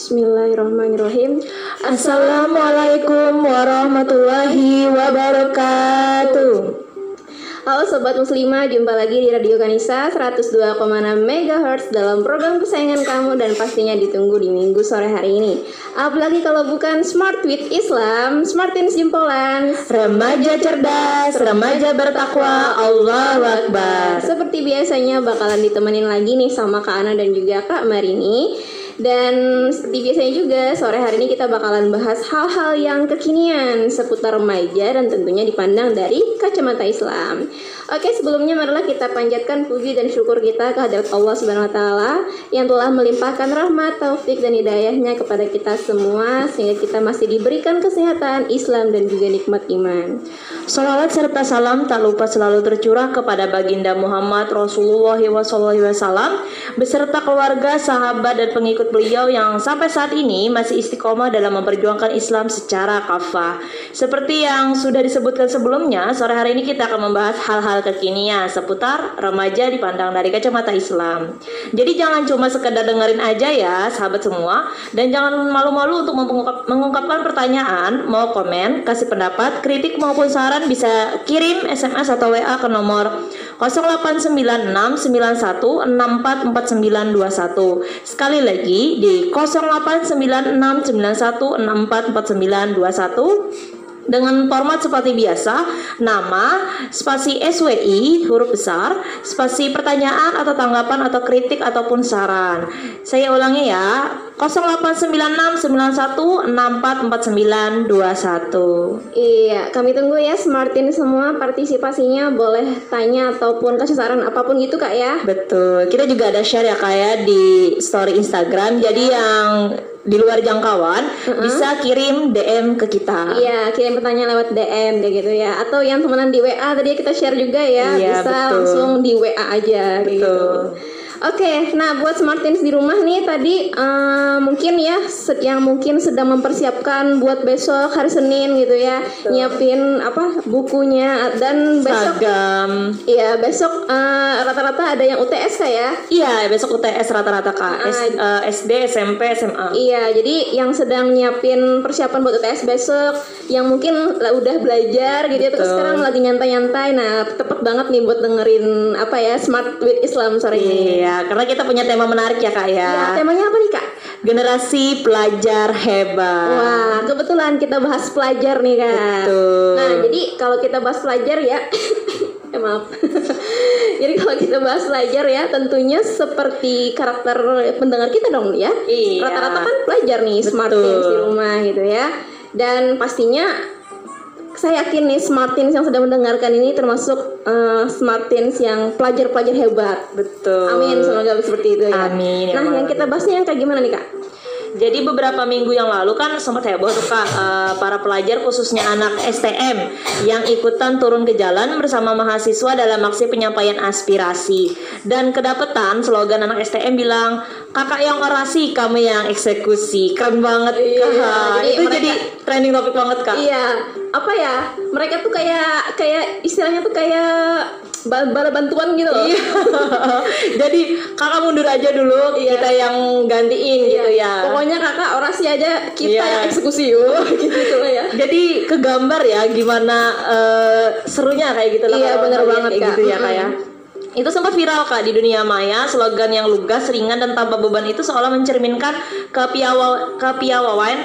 Bismillahirrahmanirrahim. Assalamualaikum warahmatullahi wabarakatuh. Halo Sobat Muslimah, jumpa lagi di Radio Kanisa 102,6 MHz dalam program kesayangan kamu dan pastinya ditunggu di minggu sore hari ini. Apalagi kalau bukan Smart with Islam, Smartins Jempolan, Remaja cerdas, remaja bertakwa, Allahu Akbar. Seperti biasanya bakalan ditemenin lagi nih sama Kak Ana dan juga Kak Marini. Dan seperti biasanya juga sore hari ini kita bakalan bahas hal-hal yang kekinian seputar remaja dan tentunya dipandang dari kacamata Islam. Oke, sebelumnya marilah kita panjatkan puji dan syukur kita kehadirat Allah Subhanahu wa taala yang telah melimpahkan rahmat, taufik dan hidayahnya kepada kita semua sehingga kita masih diberikan kesehatan, Islam dan juga nikmat iman. Salawat serta salam tak lupa selalu tercurah kepada baginda Muhammad Rasulullah SAW beserta keluarga, sahabat dan pengikut beliau yang sampai saat ini masih istiqomah dalam memperjuangkan Islam secara kafah. Seperti yang sudah disebutkan sebelumnya, sore hari ini kita akan membahas hal-hal kekinian seputar remaja dipandang dari kacamata Islam. Jadi jangan cuma sekedar dengerin aja ya, sahabat semua, dan jangan malu-malu untuk mengungkap- mengungkapkan pertanyaan, mau komen, kasih pendapat, kritik maupun saran bisa kirim SMS atau WA ke nomor 089691644921. Sekali lagi di 089691644921 dengan format seperti biasa, nama, spasi SWI, huruf besar, spasi pertanyaan atau tanggapan atau kritik ataupun saran. Saya ulangi ya, 089691644921. Iya, kami tunggu ya Smartin semua partisipasinya boleh tanya ataupun kasih saran apa pun gitu Kak ya. Betul. Kita juga ada share ya kayak di story Instagram. Jadi yang di luar jangkauan bisa kirim DM ke kita. Iya, kirim pertanyaan lewat DM kayak gitu ya. Atau yang temenan di WA tadi kita share juga ya. Iya, Bisa betul. langsung di WA aja kayak gitu. Betul. Oke, nah buat Smartins di rumah nih tadi eh, mungkin ya yang mungkin sedang mempersiapkan buat besok hari Senin gitu ya, nyiapin apa bukunya dan besok. Iya besok eh, rata-rata ada yang UTS ya. Iya, besok UTS rata-rata Kak. S- Ah. eh, SD, SMP, SMA. Iya, jadi yang sedang nyiapin persiapan buat UTS besok, yang mungkin lah udah belajar gitu ya, terus Betul. sekarang lagi nyantai-nyantai. Nah, tepat banget nih buat dengerin apa ya Smart with Islam sore ini. Iya, karena kita punya tema menarik ya Kak ya. Ya, temanya apa nih kak? Generasi pelajar hebat. Wah, kebetulan kita bahas pelajar nih kak. Betul. Nah, jadi kalau kita bahas pelajar ya, eh maaf. jadi kalau kita bahas pelajar ya, tentunya seperti karakter pendengar kita dong ya. Iya. Rata-rata kan pelajar nih, smart Betul. teens di rumah gitu ya. Dan pastinya saya yakin nih smart teens yang sedang mendengarkan ini termasuk eh, smart teens yang pelajar-pelajar hebat. Betul. Amin, semoga seperti itu ya. Amin, ya Nah, yang kita bahasnya yang kayak gimana nih kak? Jadi beberapa minggu yang lalu kan sempat heboh tuh kak eh, para pelajar khususnya anak STM yang ikutan turun ke jalan bersama mahasiswa dalam aksi penyampaian aspirasi dan kedapetan slogan anak STM bilang kakak yang orasi kami yang eksekusi keren banget Iya, kak jadi itu mereka- jadi trending topik banget kak Iya, apa ya? Mereka tuh kayak kayak istilahnya tuh kayak ba- bala bantuan gitu loh. Iya. jadi kakak mundur aja dulu Iya. kita yang gantiin gitu ya Pokoknya kakak orasi aja kita yang eksekusi oh, gitu, gitu ya. Jadi kegambar ya gimana eh, serunya kayak gitu lah Iya, bener banget, kayak Kak. gitu ya kak ya. Mm-mm. Itu sempat viral kak di dunia maya slogan yang lugas, ringan dan tanpa beban itu seolah mencerminkan kepiawa kepiawaian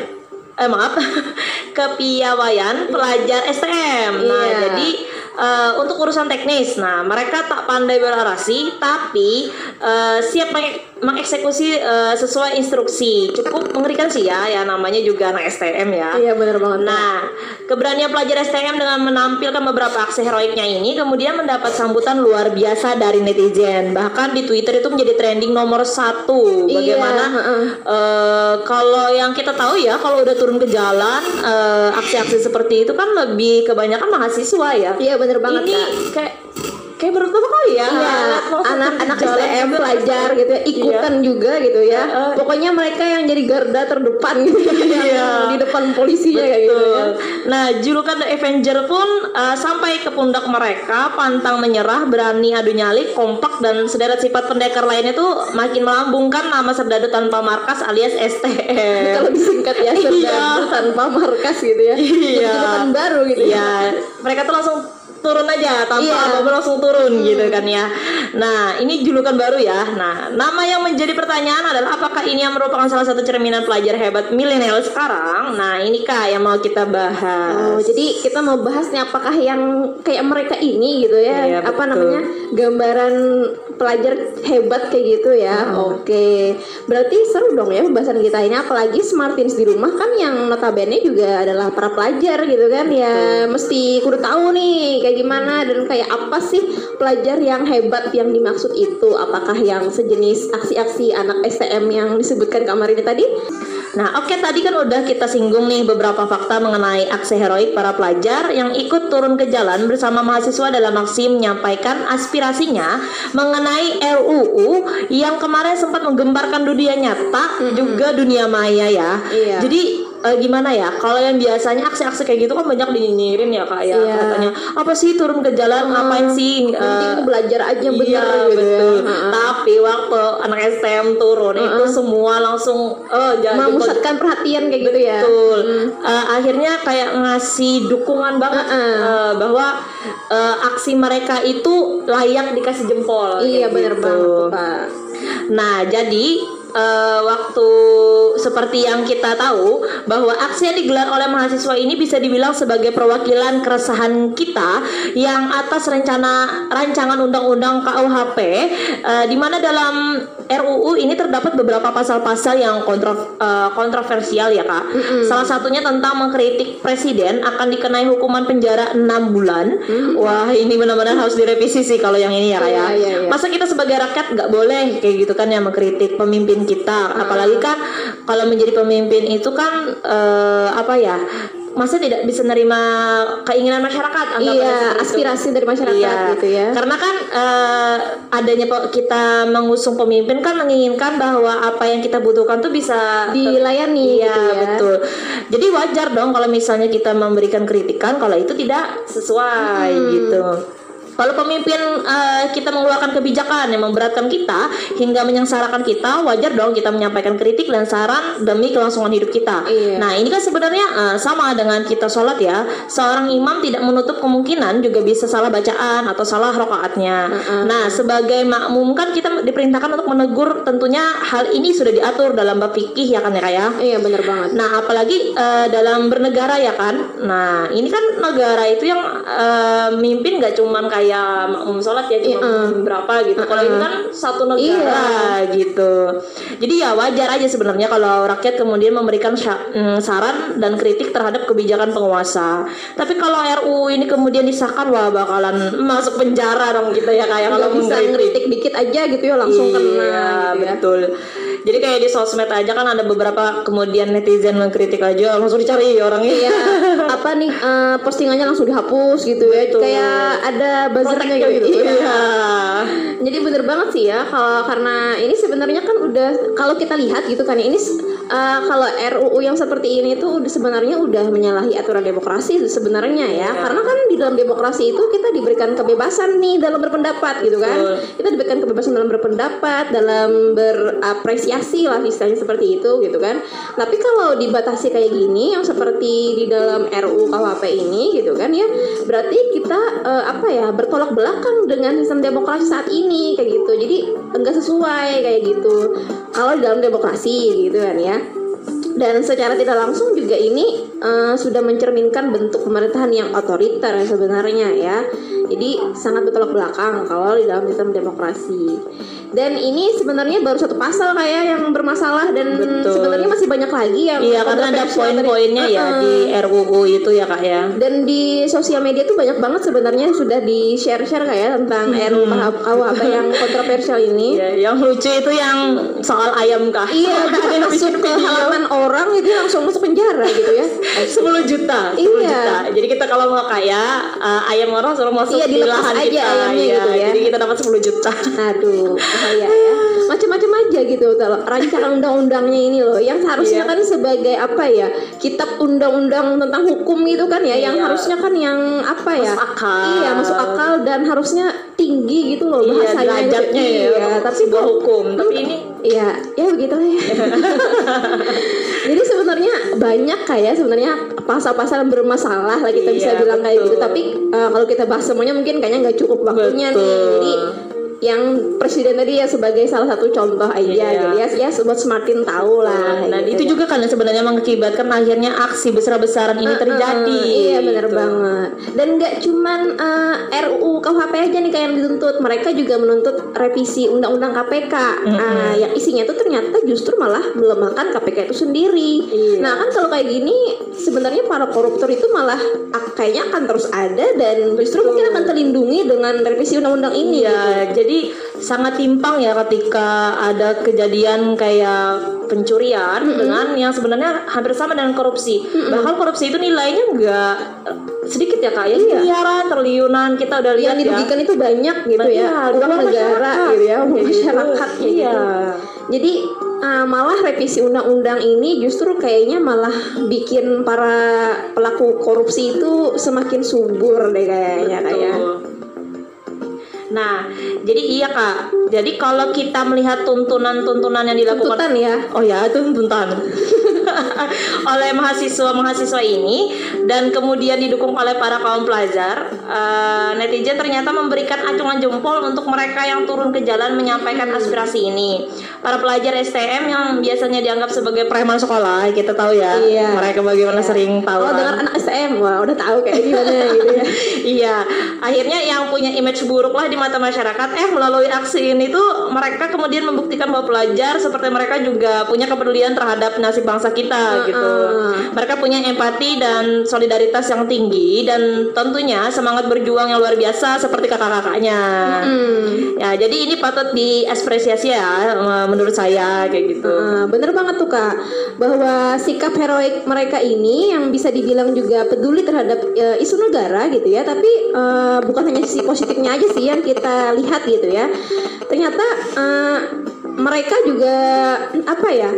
eh maaf kepiawaian pelajar STM. Nah Iya. jadi eh, untuk urusan teknis, nah mereka tak pandai berorasi tapi eh, siap meng- mengeksekusi eh, sesuai instruksi. Cukup mengerikan sih ya, ya namanya juga anak STM ya. Iya bener banget. Nah, keberanian pelajar STM dengan menampilkan beberapa aksi heroiknya ini kemudian mendapat sambutan luar biasa dari netizen. Bahkan di Twitter itu menjadi trending nomor satu. Iya, Bagaimana heeh. eh, kalau yang kita tahu ya, kalau udah turun ke jalan, eh, aksi-aksi seperti itu kan lebih kebanyakan mahasiswa ya. Iya bener banget ini kak. kayak kayak baru pertama kali ya Iya, anak-anak STM gitu. pelajar gitu ya, ikutan juga gitu ya. Heeh. Pokoknya mereka yang jadi garda terdepan gitu Iya. di depan polisinya kayak gitu Betul. ya. Nah, julukan The Avenger pun uh, sampai ke pundak mereka, pantang menyerah, berani adu nyali, kompak dan sederet sifat pendekar lainnya tuh makin melambungkan nama serdadu tanpa markas alias STM. Kalau disingkat ya serdadu Iya. tanpa markas gitu ya. Iya. Baru gitu ya. Iya, mereka tuh langsung turun aja tanpa Iya. apa-apa langsung turun gitu kan ya. Nah, ini julukan baru ya. Nah, nama yang menjadi pertanyaan adalah apakah ini yang merupakan salah satu cerminan pelajar hebat milenial sekarang? Nah, ini Kak yang mau kita bahas. Oh, jadi kita mau bahas nih apakah yang kayak mereka ini gitu ya, Iya, apa betul. namanya gambaran pelajar hebat kayak gitu ya. Oke, berarti seru dong ya pembahasan kita ini, apalagi Smartins di rumah kan yang notabene juga adalah para pelajar gitu kan ya, mesti kudu tahu nih kayak gimana dan kayak apa sih pelajar yang hebat yang dimaksud itu, apakah yang sejenis aksi-aksi anak STM yang disebutkan kamar ini tadi? Nah, oke tadi kan udah kita singgung nih beberapa fakta mengenai aksi heroik para pelajar yang ikut turun ke jalan bersama mahasiswa dalam aksi menyampaikan aspirasinya mengenai RUU yang kemarin sempat menggemparkan dunia nyata juga dunia maya ya. Iya. Jadi eh, gimana ya? Kalau yang biasanya aksi-aksi kayak gitu kan banyak dinyinyirin ya kak ya Iya. katanya apa sih turun ke jalan ngapain sih? Eh, belajar aja bener iya, gitu ya. betul. Heeh. Tapi waktu anak STM turun itu semua langsung jangan memusatkan perhatian kayak gitu ya. Betul. Eh, akhirnya kayak ngasih dukungan banget Heeh. eh, bahwa eh, aksi mereka itu layak dikasih jempol. Iya kayak benar gitu. banget Pak. Nah, jadi eh, waktu seperti yang kita tahu bahwa aksi yang digelar oleh mahasiswa ini bisa dibilang sebagai perwakilan keresahan kita yang atas rencana rancangan undang-undang KUHP eh, di mana dalam RUU ini terdapat beberapa pasal-pasal yang kontro- eh, kontroversial ya Kak. Salah satunya tentang mengkritik presiden akan dikenai hukuman penjara 6 bulan. Wah, ini benar-benar harus direvisi sih kalau yang ini ya Kak ya. Iya, iya, iya. Masa kita sebagai rakyat nggak boleh kayak gitu kan ya mengkritik pemimpin kita, apalagi kan kalau menjadi pemimpin itu kan eh, apa ya? Masa tidak bisa nerima keinginan masyarakat Iya, itu. aspirasi dari masyarakat Iya, gitu ya. Karena kan eh, adanya kita mengusung pemimpin kan menginginkan bahwa apa yang kita butuhkan tuh bisa Dilayani Iya, gitu ya. betul. Jadi wajar dong kalau misalnya kita memberikan kritikan kalau itu tidak sesuai Hmm. gitu. Kalau pemimpin eh, kita mengeluarkan kebijakan yang memberatkan kita hingga menyengsarakan kita, wajar dong kita menyampaikan kritik dan saran demi kelangsungan hidup kita. Iya. Nah, ini kan sebenarnya eh, sama dengan kita sholat ya. Seorang imam tidak menutup kemungkinan juga bisa salah bacaan atau salah rokaatnya. Nah, sebagai makmum kan kita diperintahkan untuk menegur tentunya hal ini sudah diatur dalam bab fikih ya kan ya Kak ya. Iya benar banget. Nah, apalagi eh, dalam bernegara ya kan. Nah, ini kan negara itu yang eh, mimpin nggak cuman kayak makmum sholat ya cuma berapa gitu. Kalau ini kan satu negara gitu. Jadi ya wajar aja sebenarnya kalau rakyat kemudian memberikan mm, saran dan kritik terhadap kebijakan penguasa. Tapi kalau RUU ini kemudian disahkan wah bakalan masuk penjara dong kita ya kayak kalau bisa ngeritik dikit aja gitu ya langsung kena Iya, gitu ya. betul. Jadi kayak di sosmed aja kan ada beberapa kemudian netizen mengkritik aja langsung dicari orangnya. Iya, apa nih eh, postingannya langsung dihapus gitu ya. Betul. Kayak ada buzzernya gitu. Iya. Iya. Jadi bener banget sih ya kalau karena ini sebenarnya kan udah kalau kita lihat gitu kan ya, ini eh, kalau RUU yang seperti ini tuh udah sebenarnya udah menyalahi aturan demokrasi sebenarnya ya. Karena kan di dalam demokrasi itu kita diberikan kebebasan nih dalam berpendapat gitu kan. Betul. Kita diberikan kebebasan dalam berpendapat, dalam berapresiasi lah istilahnya seperti itu gitu kan. Tapi kalau dibatasi kayak gini yang seperti di dalam RUU KUHP ini gitu kan ya, berarti kita eh, apa ya bertolak belakang dengan sistem demokrasi saat ini kayak gitu. Jadi enggak sesuai kayak gitu. Kalau di dalam demokrasi gitu kan ya. Dan secara tidak langsung juga ini eh, sudah mencerminkan bentuk pemerintahan yang otoriter ya sebenarnya ya. Jadi sangat bertolak belakang kalau di dalam sistem demokrasi. Dan ini sebenarnya baru satu pasal kayak yang bermasalah dan Betul. sebenarnya masih banyak lagi yang Iya, karena ada poin-poinnya ya Heeh. di RUU itu ya Kak ya. Dan di sosial media tuh banyak banget sebenarnya sudah di share-share kayak tentang RUU KUHP yang kontroversial ini. Iya, yang lucu itu yang soal ayam kah? Iya, masuk ke halaman orang itu langsung masuk penjara gitu ya. 10 juta, 10 Iya. juta. Jadi kita kalau mau kaya, uh, ayam orang suruh masuk Iya, di lahan aja kita. ayamnya Iya, gitu ya. Jadi kita dapat 10 juta. Aduh, bahaya ya. Macam-macam aja gitu kalau rancangan undang-undangnya ini loh, yang seharusnya Iya. kan sebagai apa ya? Kitab undang-undang tentang hukum itu kan ya, yang Iya. harusnya kan yang apa ya? Masuk akal. Iya, masuk akal dan harusnya tinggi gitu loh Iya, bahasanya. gitu. derajatnya ya, Iya, tapi sebuah kok- hukum. Tapi ini Iya, ya begitu lah ya. Jadi sebenarnya banyak kayak sebenarnya pasal-pasal yang bermasalah lah kita bisa Iya, bilang kayak gitu. betul. Tapi eh, kalau kita bahas semuanya mungkin kayaknya nggak cukup waktunya nih. Betul. Jadi yang presiden tadi ya sebagai salah satu contoh aja Iya. gitu ya, ya buat semakin tahu lah. dan gitu itu ya. juga kan sebenarnya mengakibatkan akhirnya aksi besar-besaran ini terjadi. Iya benar gitu. banget. Dan nggak cuman eh, RUU KUHP aja nih kayak yang dituntut, mereka juga menuntut revisi Undang-Undang KPK. Ah, yang isinya tuh ternyata justru malah melemahkan KPK itu sendiri. Iya. Nah kan kalau kayak gini sebenarnya para koruptor itu malah ak- kayaknya akan terus ada dan justru mungkin akan terlindungi dengan revisi Undang-Undang ini. Iya, gitu. Jadi sangat timpang ya ketika ada kejadian kayak pencurian dengan yang sebenarnya hampir sama dengan korupsi. Bahkan korupsi itu nilainya enggak sedikit ya kak ya Iya. miliaran triliunan kita udah lihat Yang ya. dirugikan itu banyak gitu ya, Iya, uang uang negara gitu ya, uang Kayak gitu. masyarakat Iya. gitu. Jadi uh, malah revisi undang-undang ini justru kayaknya malah bikin para pelaku korupsi itu semakin subur deh kayaknya kayak. Nah, jadi iya kak. Jadi kalau kita melihat tuntunan-tuntunan yang dilakukan Tuntutan ya. Oh ya, tuntutan oleh mahasiswa-mahasiswa ini dan kemudian didukung oleh para kaum pelajar, eh, netizen ternyata memberikan acungan jempol untuk mereka yang turun ke jalan menyampaikan aspirasi ini. Para pelajar STM yang biasanya dianggap sebagai preman sekolah, kita tahu ya, Iya. mereka bagaimana sering tahu. Oh dengar anak STM, wah udah tahu kayak gimana gitu ya. iya, akhirnya yang punya image buruk lah di mata masyarakat, eh melalui aksi ini tuh mereka kemudian membuktikan bahwa pelajar seperti mereka juga punya kepedulian terhadap nasib bangsa kita gitu. Mereka punya empati dan solidaritas yang tinggi dan tentunya semangat berjuang yang luar biasa seperti kakak-kakaknya. Hmm. Ya, jadi ini patut diapresiasi ya menurut saya kayak gitu. Uh, bener banget tuh kak bahwa sikap heroik mereka ini yang bisa dibilang juga peduli terhadap uh, isu negara gitu ya tapi uh, bukan hanya sisi positifnya aja sih yang kita lihat gitu ya ternyata uh, mereka juga apa ya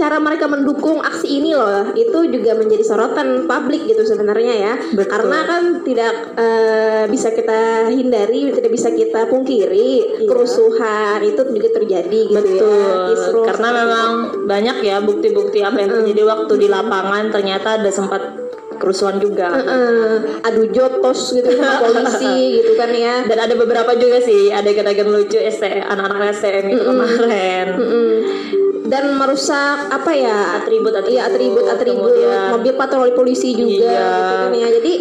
cara mereka mendukung aksi ini loh itu juga menjadi sorotan publik gitu sebenarnya ya. Betul. karena kan tidak uh, bisa kita hindari tidak bisa kita pungkiri kerusuhan itu juga terjadi gitu ya. Kisruh karena memang banyak ya bukti-bukti apa yang terjadi waktu di lapangan ternyata ada sempat kerusuhan juga. Heeh, adu jotos gitu sama polisi gitu kan ya Dan ada beberapa juga sih adegan-adegan lucu ST anak-anak STM itu kemarin. Mm-mm. dan merusak apa ya Atribut-atribut, iya atribut atribut kemudian- mobil patroli polisi juga Iya. gitu kan ya jadi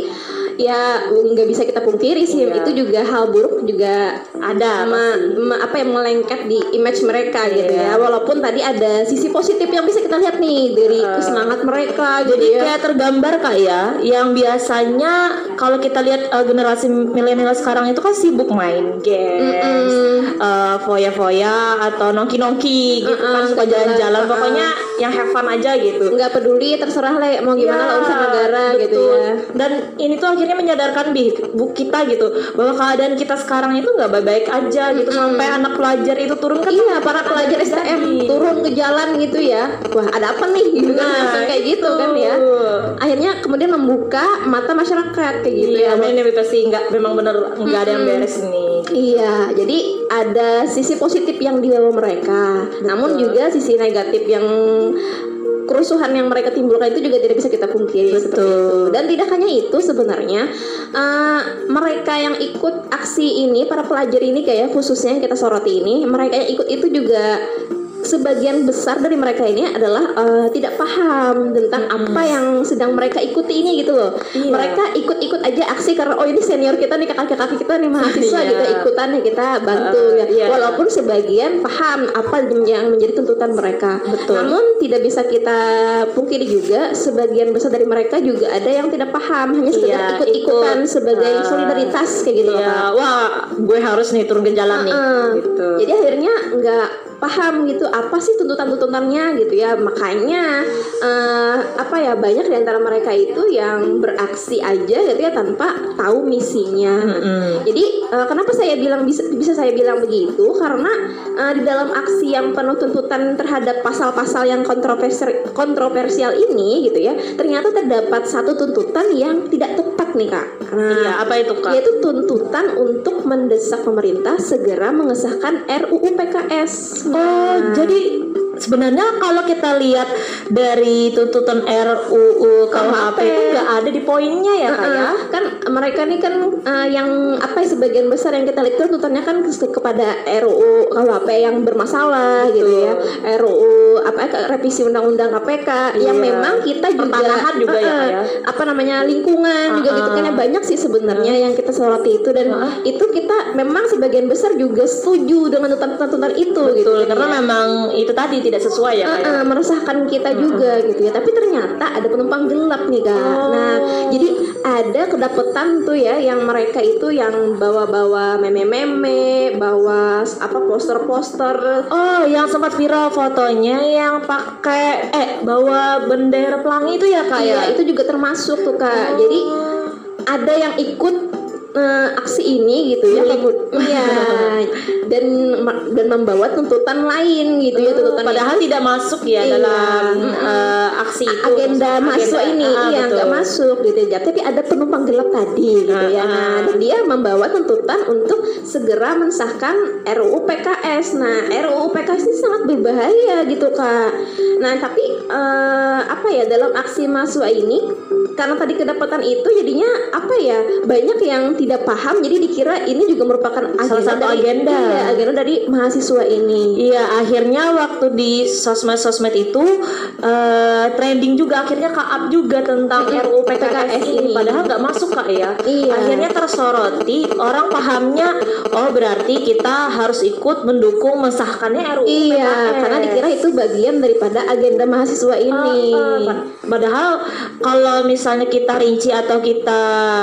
ya nggak bisa kita pungkiri sih. Iya. itu juga hal buruk juga Ada pasti. me- apa yang melengket di image mereka gitu Iya. ya. Walaupun tadi ada sisi positif yang bisa kita lihat nih dari semangat mereka. Jadi gitu ya kayak tergambar kak ya, yang biasanya kalau kita lihat uh, generasi milenial sekarang itu kan sibuk main games, uh, foya-foya atau nongki-nongki gitu kan suka jalan-jalan, pokoknya yang have fun aja gitu. nggak peduli terserah lah mau gimana Ya, lah urusan negara gitu betul. ya. Dan ini tuh akhirnya menyadarkan bi bu kita gitu bahwa keadaan kita sekarang itu nggak baik-baik aja gitu sampai anak pelajar itu turun kan Iya, para pelajar STM turun ke jalan gitu ya. Wah, ada apa nih? Gitu kan, Nah, langsung kayak gitu kan ya. Akhirnya kemudian membuka mata masyarakat kayak gitu Iya, ya. ini pasti nggak memang bener nggak ada yang beres nih. Iya, jadi ada sisi positif yang dibawa mereka, namun juga sisi negatif yang kerusuhan yang mereka timbulkan itu juga tidak bisa kita pungkiri seperti itu. Dan tidak hanya itu sebenarnya eh, mereka yang ikut aksi ini, para pelajar ini kayak khususnya yang kita soroti ini, mereka yang ikut itu juga sebagian besar dari mereka ini adalah eh, tidak paham tentang apa yang sedang mereka ikuti ini gitu loh. Iya. Mereka ikut-ikut aja aksi karena oh ini senior kita nih kakak-kakak kita nih mahasiswa Iya. gitu ikutan ya kita bantu ya. iya. Walaupun sebagian paham apa yang menjadi tuntutan mereka. Betul. Namun tidak bisa kita pungkiri juga sebagian besar dari mereka juga ada yang tidak paham hanya sekedar Iya, ikut-ikutan ikut. sebagai Ah, solidaritas kayak gitu loh, Iya, Kak. wah gue harus nih turun ke jalan nih. Heeh. Gitu. Jadi akhirnya nggak paham gitu apa sih tuntutan-tuntutannya gitu ya makanya eh, apa ya banyak di antara mereka itu yang beraksi aja gitu ya tanpa tahu misinya Mm-mm. jadi eh, kenapa saya bilang bisa bisa saya bilang begitu karena eh, di dalam aksi yang penuh tuntutan terhadap pasal-pasal yang kontroversial kontroversial ini gitu ya ternyata terdapat satu tuntutan yang tidak tepat nih kak Nah, Iya, apa itu kak? yaitu tuntutan untuk mendesak pemerintah segera mengesahkan RUU PKS. Oh, jadi sebenarnya kalau kita lihat dari tuntutan RUU KUHP itu nggak ada di poinnya ya kak ya? Uh, kan mereka nih kan uh, yang apa ya sebagian besar yang kita lihat tuntutannya kan ke- kepada RUU KUHP yang bermasalah gitu ya RUU apa ya, revisi undang-undang KPK yang Iya. memang kita juga Pertanahan juga ya, uh, uh, Kak, ya? apa namanya lingkungan juga gitu kan ya banyak sih sebenarnya yang kita soroti itu dan itu kita memang sebagian besar juga setuju dengan tuntutan-tuntutan itu gitu Betul, kan karena ya. memang itu tadi tidak sesuai ya kak ya? Uh-uh, meresahkan kita juga gitu ya tapi ternyata ada penumpang gelap nih kak Oh. Nah jadi ada kedapatan tuh ya yang mereka itu yang bawa-bawa meme-meme bawa apa poster-poster. Oh, yang sempat viral fotonya yang pakai eh bawa bendera pelangi itu ya kak ya? Iya, itu juga termasuk tuh kak. Jadi ada yang ikut eh, aksi ini gitu ya. Meliput. iya. Dan dan membawa tuntutan lain gitu ya tuntutan Padahal tidak masuk ya Iya. dalam eh, aksi itu. agenda mahasiswa ini. Ah, iya nggak masuk gitu ya. Tapi ada penumpang gelap tadi gitu ya. Ah, ah. nah dan dia membawa tuntutan untuk segera mensahkan RUU PKS nah RUU PKS ini sangat berbahaya gitu kak. Nah tapi eh, apa ya dalam aksi mahasiswa ini karena tadi kedapatan itu jadinya apa ya banyak yang tidak paham jadi dikira ini juga merupakan agenda satu dari, agenda. iya, agenda dari mahasiswa ini Iya, akhirnya waktu di sosmed-sosmed itu eh, trending juga akhirnya up juga tentang RUU PKS ini. ini. Padahal nggak masuk kak ya. Iya. Akhirnya tersoroti, orang pahamnya, oh berarti kita harus ikut mendukung mensahkannya RUU Iya, PKS. karena dikira itu bagian daripada agenda mahasiswa ini. Ah, ah, pad- padahal kalau misalnya kita rinci atau kita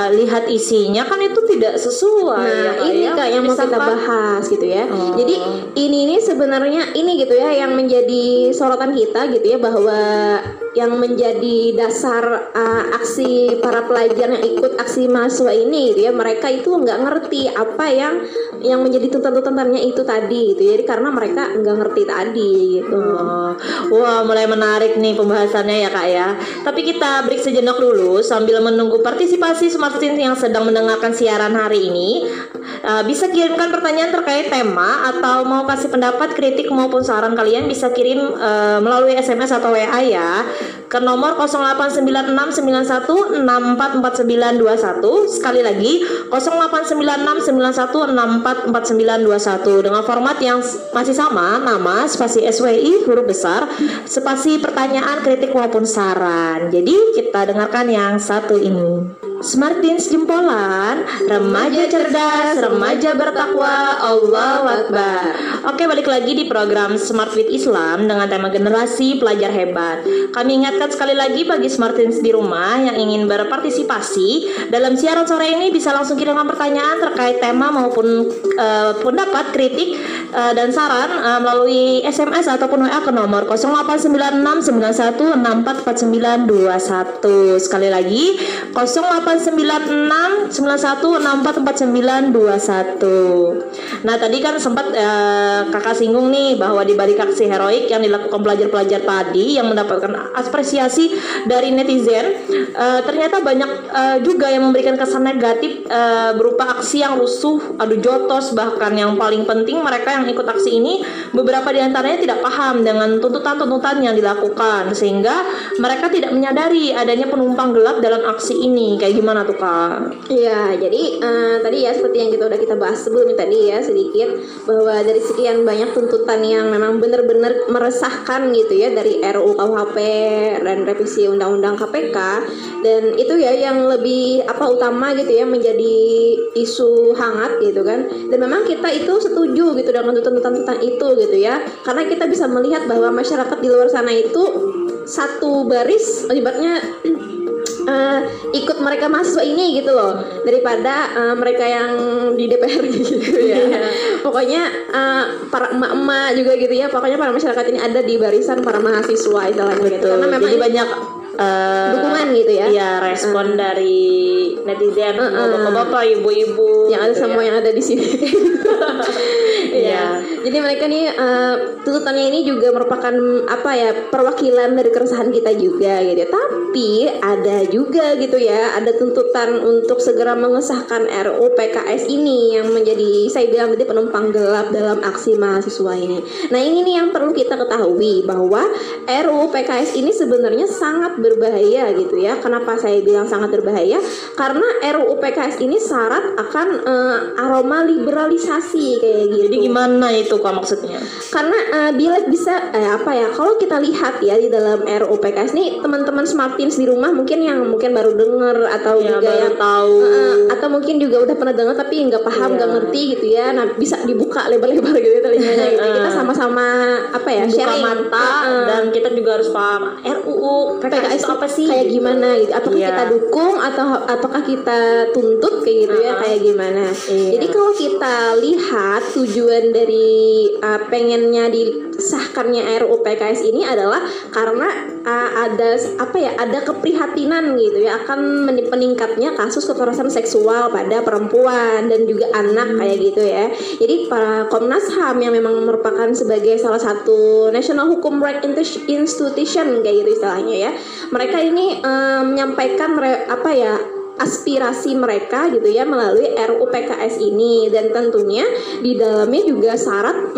lihat isinya kan itu tidak sesuai. Nah, ya, ini ya. kak yang mau kita bahas gitu ya. Oh. Jadi ini ini sebenarnya ini gitu ya yang menjadi sorotan kita gitu ya bahwa yang menjadi dasar uh, aksi para pelajar yang ikut aksi mahasiswa ini gitu ya mereka itu nggak ngerti apa yang yang menjadi tuntutan-tuntutannya itu tadi gitu ya. Jadi karena mereka nggak ngerti tadi gitu. Oh, wah mulai menarik nih pembahasannya ya kak ya. Tapi kita break sejenak dulu sambil menunggu partisipasi Smart Teens yang sedang mendengarkan siaran hari ini. Uh, bisa kirimkan pertanyaan terkait tema atau mau kasih pendapat, kritik maupun saran kalian bisa kirim uh, melalui SMS atau WA ya ke nomor 089691644921 sekali lagi 089691644921 dengan format yang masih sama nama spasi SWI huruf besar spasi pertanyaan kritik maupun saran. Jadi kita dengarkan yang satu ini Smart Teens Jempolan Remaja cerdas, remaja bertakwa Allah Akbar. Oke balik lagi di program Smart Fit Islam Dengan tema generasi pelajar hebat. Kami ingatkan sekali lagi bagi Smart Teens di rumah Yang ingin berpartisipasi Dalam siaran sore ini bisa langsung kirimkan pertanyaan Terkait tema maupun eh, pendapat, kritik eh, dan saran eh, Melalui SMS ataupun WA ke nomor 089691644921 Sekali lagi 089691644921 Nah tadi kan sempat eh, kakak singgung nih bahwa di balik aksi heroik yang dilakukan pelajar-pelajar tadi yang mendapatkan apresiasi dari netizen eh, ternyata banyak eh, juga yang memberikan kesan negatif eh, berupa aksi yang rusuh, adu jotos bahkan yang paling penting mereka yang ikut aksi ini beberapa di antaranya tidak paham dengan tuntutan-tuntutan yang dilakukan sehingga mereka tidak menyadari adanya penumpang gelap dalam aksi ini kayak gimana tuh kak? Iya, jadi eh, tadi ya seperti yang kita udah kita bahas sebelumnya tadi ya sedikit bahwa dari sekian banyak tuntutan yang memang benar-benar meresahkan gitu ya dari RUU KUHP dan revisi Undang-Undang KPK dan itu ya yang lebih apa utama gitu ya menjadi isu hangat gitu kan dan memang kita itu setuju gitu dengan tuntutan-tuntutan itu gitu ya karena kita bisa melihat bahwa masyarakat di luar sana itu satu baris ibaratnya eh, ikut mereka mahasiswa ini gitu loh daripada eh, mereka yang di DPR gitu ya. Pokoknya eh, para emak-emak juga gitu ya. Pokoknya para masyarakat ini ada di barisan para mahasiswa istilahnya gitu. Karena memang Jadi banyak eh, dukungan gitu ya. Iya, respon dari netizen, bapak-bapak, ibu-ibu. yang ada gitu semua ya. yang ada di sini. Iya. Jadi mereka nih eh, tuntutannya ini juga merupakan apa ya perwakilan dari keresahan kita juga gitu. ya. Tapi ada juga gitu ya, ada tuntutan untuk segera mengesahkan RUU PKS ini yang menjadi saya bilang tadi penumpang gelap dalam aksi mahasiswa ini. Nah ini nih yang perlu kita ketahui bahwa RUU PKS ini sebenarnya sangat berbahaya gitu ya. Kenapa saya bilang sangat berbahaya? Karena RUU PKS ini syarat akan eh, aroma liberalisasi kayak gitu. Jadi gimana itu kak maksudnya? Karena eh, bila bisa eh, apa ya? Kalau kita lihat ya di dalam RUU PKS nih teman-teman Smartins di rumah mungkin yang mungkin baru denger atau Ya, juga yang tahu. eh, atau mungkin juga udah pernah dengar tapi nggak paham Iya. nggak ngerti gitu ya. Nah bisa dibuka lebar-lebar gitu telinganya gitu. Kita sama-sama apa ya? Buka sharing mata Heeh. dan kita juga harus paham RUU PKS, PKS itu apa sih? kayak gimana gitu apakah Iya. kita dukung atau ataukah kita tuntut kayak gitu ya Uh-uh. kayak gimana Iya. jadi kalau kita lihat tujuan dari uh, pengennya disahkannya RUU PKS ini adalah karena uh, ada apa ya ada keprihatinan gitu ya akan meni- peningkatnya kasus kekerasan seksual pada perempuan dan juga anak Hmm. kayak gitu ya jadi para Komnas HAM yang memang merupakan sebagai salah satu National Hukum Right Insti- Institution kayak gitu istilahnya ya mereka ini eh, menyampaikan mere- apa ya aspirasi mereka gitu ya melalui RUU PKS ini dan tentunya di dalamnya juga syarat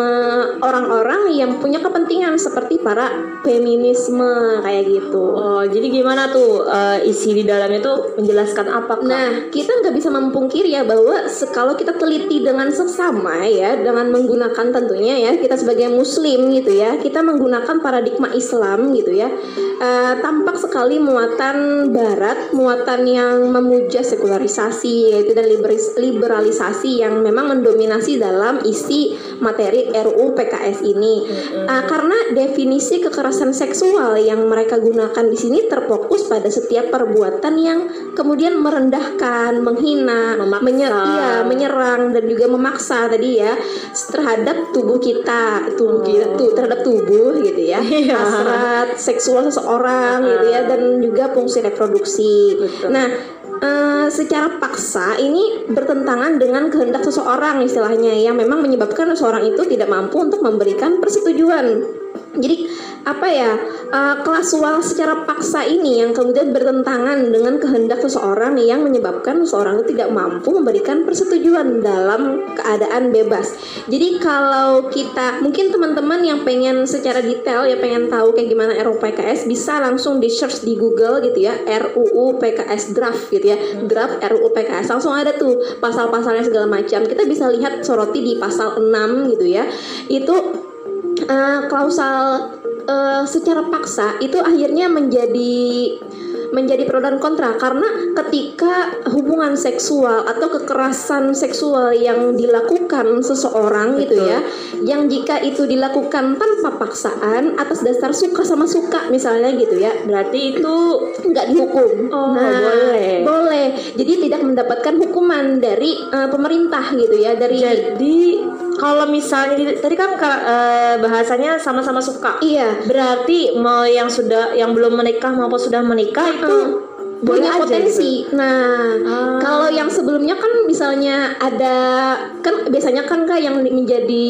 orang-orang yang punya kepentingan seperti para feminisme kayak gitu. Oh, jadi gimana tuh eh, isi di dalamnya tuh menjelaskan apa kak? Nah, kita nggak bisa memungkiri ya bahwa kalau kita teliti dengan seksama ya, dengan menggunakan tentunya ya kita sebagai Muslim gitu ya, kita menggunakan paradigma Islam gitu ya, eh, tampak sekali muatan Barat, muatan yang memuja sekularisasi yaitu dan liberalisasi yang memang mendominasi dalam isi materi RUU PKS ini. Eh, karena definisi kekerasan seksual yang mereka gunakan di sini terfokus pada setiap perbuatan yang kemudian merendahkan, menghina, menyer- iya, menyerang dan juga memaksa tadi ya terhadap tubuh kita, tubuh kita tuh terhadap tubuh gitu ya, Iya. hasrat seksual seseorang gitu ya dan juga fungsi reproduksi. Betul. Nah, eh, secara paksa ini bertentangan dengan kehendak seseorang istilahnya yang memang menyebabkan seseorang itu tidak mampu untuk memberikan persetujuan. Jadi apa ya eh, kelasual secara paksa ini yang kemudian bertentangan dengan kehendak seseorang yang menyebabkan seseorang itu tidak mampu memberikan persetujuan dalam keadaan bebas. Jadi kalau kita mungkin teman-teman yang pengen secara detail ya pengen tahu kayak gimana RUU PKS bisa langsung di search di Google gitu ya RUU PKS draft gitu ya draft RUU PKS langsung ada tuh pasal-pasalnya segala macam. Kita bisa lihat soroti di pasal 6 gitu ya. Itu eh, klausal eh, secara paksa itu akhirnya menjadi menjadi pro dan kontra karena ketika hubungan seksual atau kekerasan seksual yang dilakukan seseorang gitu ya yang jika itu dilakukan tanpa paksaan atas dasar suka sama suka misalnya gitu ya Berarti itu nggak dihukum. Oh, nah, boleh. Boleh. Jadi tidak mendapatkan hukuman dari eh, pemerintah gitu ya, dari jadi kalau misalnya di- tadi kan eh, bahasanya sama-sama suka. iya. Berarti mau yang sudah yang belum menikah maupun sudah menikah itu punya aja potensi. Nah, Ah. kalau yang sebelumnya kan misalnya ada kan biasanya kan kak yang menjadi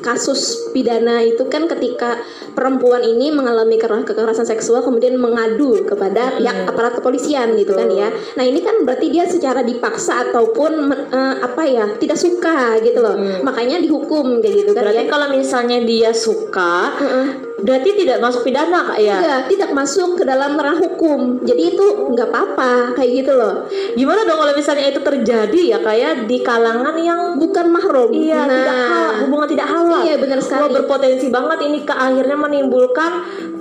kasus pidana itu kan ketika perempuan ini mengalami kera- kekerasan seksual kemudian mengadu kepada pihak aparat kepolisian gitu kan ya. Nah, ini kan berarti dia secara dipaksa ataupun eh, apa ya, tidak suka gitu loh. Makanya dihukum kayak gitu kan Berarti ya. kalau misalnya dia suka, Heeh. Berarti tidak masuk pidana kak ya? Enggak, tidak masuk ke dalam ranah hukum. Jadi itu nggak apa-apa kayak gitu loh. Gimana dong kalau misalnya itu terjadi ya kayak di kalangan yang Bukan mahrum. iya Nah, tidak halal, hubungan tidak halal. Iya benar Wah sekali. berpotensi banget ini ke akhirnya menimbulkan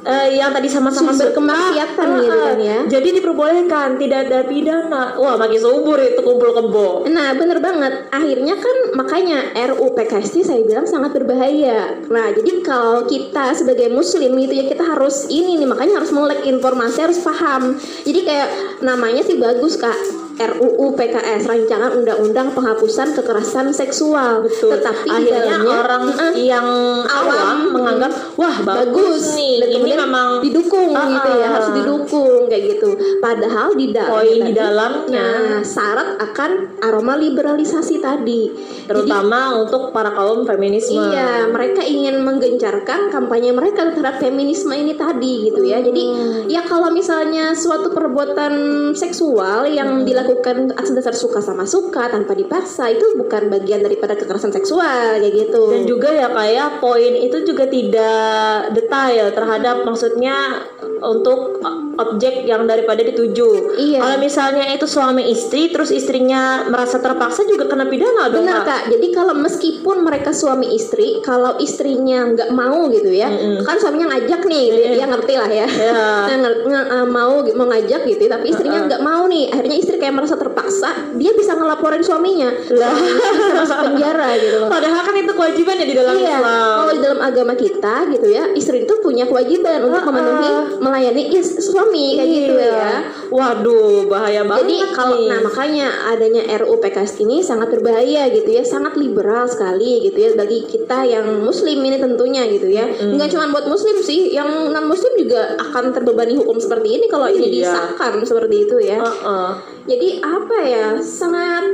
eh, yang tadi sama-sama Sumber suka, kemaksiatan ah, gitu ah, kan ya. Jadi diperbolehkan, tidak ada pidana. Wah, makin subur itu kumpul kebo. Nah, bener banget. Akhirnya kan makanya RUU PKS ini saya bilang sangat berbahaya. Nah, jadi kalau kita sebagai muslim gitu ya kita harus ini nih makanya harus melek informasi, harus paham. Jadi kayak namanya sih bagus Kak. RUU PKS Rancangan Undang-Undang Penghapusan Kekerasan Seksual. Betul. Tetapi akhirnya dalamnya, orang Mm-mm. yang awam Awam, menganggap wah bagus, bagus nih. Dan Ini memang didukung Ah, gitu ya ah. harus didukung kayak gitu padahal di dalam Poin di dalamnya. nah syarat akan aroma liberalisasi tadi terutama untuk para kaum feminisme. Iya, mereka ingin menggencarkan kampanye mereka terhadap feminisme ini tadi gitu ya. Jadi Hmm. ya kalau misalnya suatu perbuatan seksual Hmm. yang dilakukan atas dasar suka sama suka tanpa dipaksa itu bukan bagian daripada kekerasan seksual kayak gitu. Dan juga ya kayak poin itu juga tidak detail terhadap maksudnya untuk objek yang daripada dituju. Iya. Kalau misalnya itu suami istri terus istrinya merasa terpaksa juga kena pidana dong. Benar Kak? Jadi kalau meskipun mereka suami istri, kalau istrinya nggak mau gitu ya, Mm-mm. kan suaminya ngajak nih, dia, dia ngerti lah ya. Ya. Nah, mau mau ngajak gitu, tapi istrinya nggak mau nih. Akhirnya istri kayak merasa terpaksa, dia bisa ngelaporin suaminya. Lah. bisa masuk penjara gitu loh. Padahal kan itu kewajiban ya di dalam Iya, Islam. kalau di dalam agama kita gitu ya, istri itu punya kewajiban untuk memenuhi melayani is- suami kayak gitu Iya. ya. Waduh, bahaya banget. Jadi kalau nah makanya adanya RUU PKS ini sangat berbahaya gitu ya, sangat liberal sekali gitu ya bagi kita yang muslim ini tentunya gitu ya. Enggak cuma buat muslim sih, yang non muslim juga akan terbebani hukum seperti ini kalau ini Iya. disahkan seperti itu ya. Heeh. Jadi apa ya? Sangat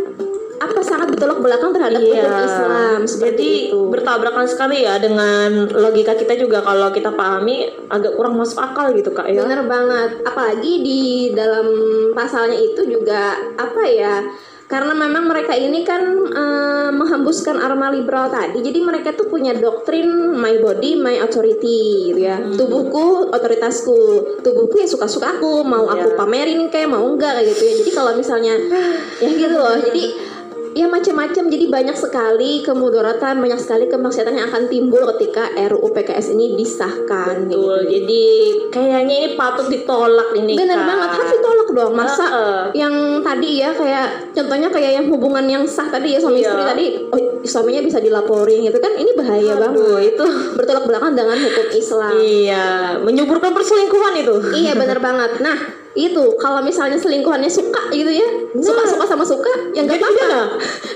apa sangat bertolak belakang terhadap Iya. Islam seperti Jadi itu. bertabrakan sekali ya dengan logika kita juga kalau kita pahami agak kurang masuk akal gitu kak ya. Bener banget. Apalagi di dalam pasalnya itu juga apa ya? Karena memang mereka ini kan eh, menghembuskan aroma liberal tadi. Jadi mereka tuh punya doktrin my body my authority gitu ya. Hmm. Tubuhku otoritasku. Tubuhku ya suka-suka aku, mau aku Iya. pamerin kayak mau enggak kayak gitu ya. Jadi kalau misalnya ya gitu loh. Jadi ya macam-macam jadi banyak sekali kemudaratan banyak sekali kemaksiatan yang akan timbul ketika RUU PKS ini disahkan gitu. Betul. Jadi kayaknya ini patut ditolak ini Bener Kak. banget harus ditolak dong masa Heeh. yang tadi ya kayak contohnya kayak yang hubungan yang sah tadi ya suami Iya. istri tadi oh, suaminya bisa dilaporin gitu kan ini bahaya Aduh, banget itu bertolak belakang dengan hukum Islam iya menyuburkan perselingkuhan itu. iya bener banget nah itu kalau misalnya selingkuhannya suka gitu ya suka suka sama suka ya nggak apa-apa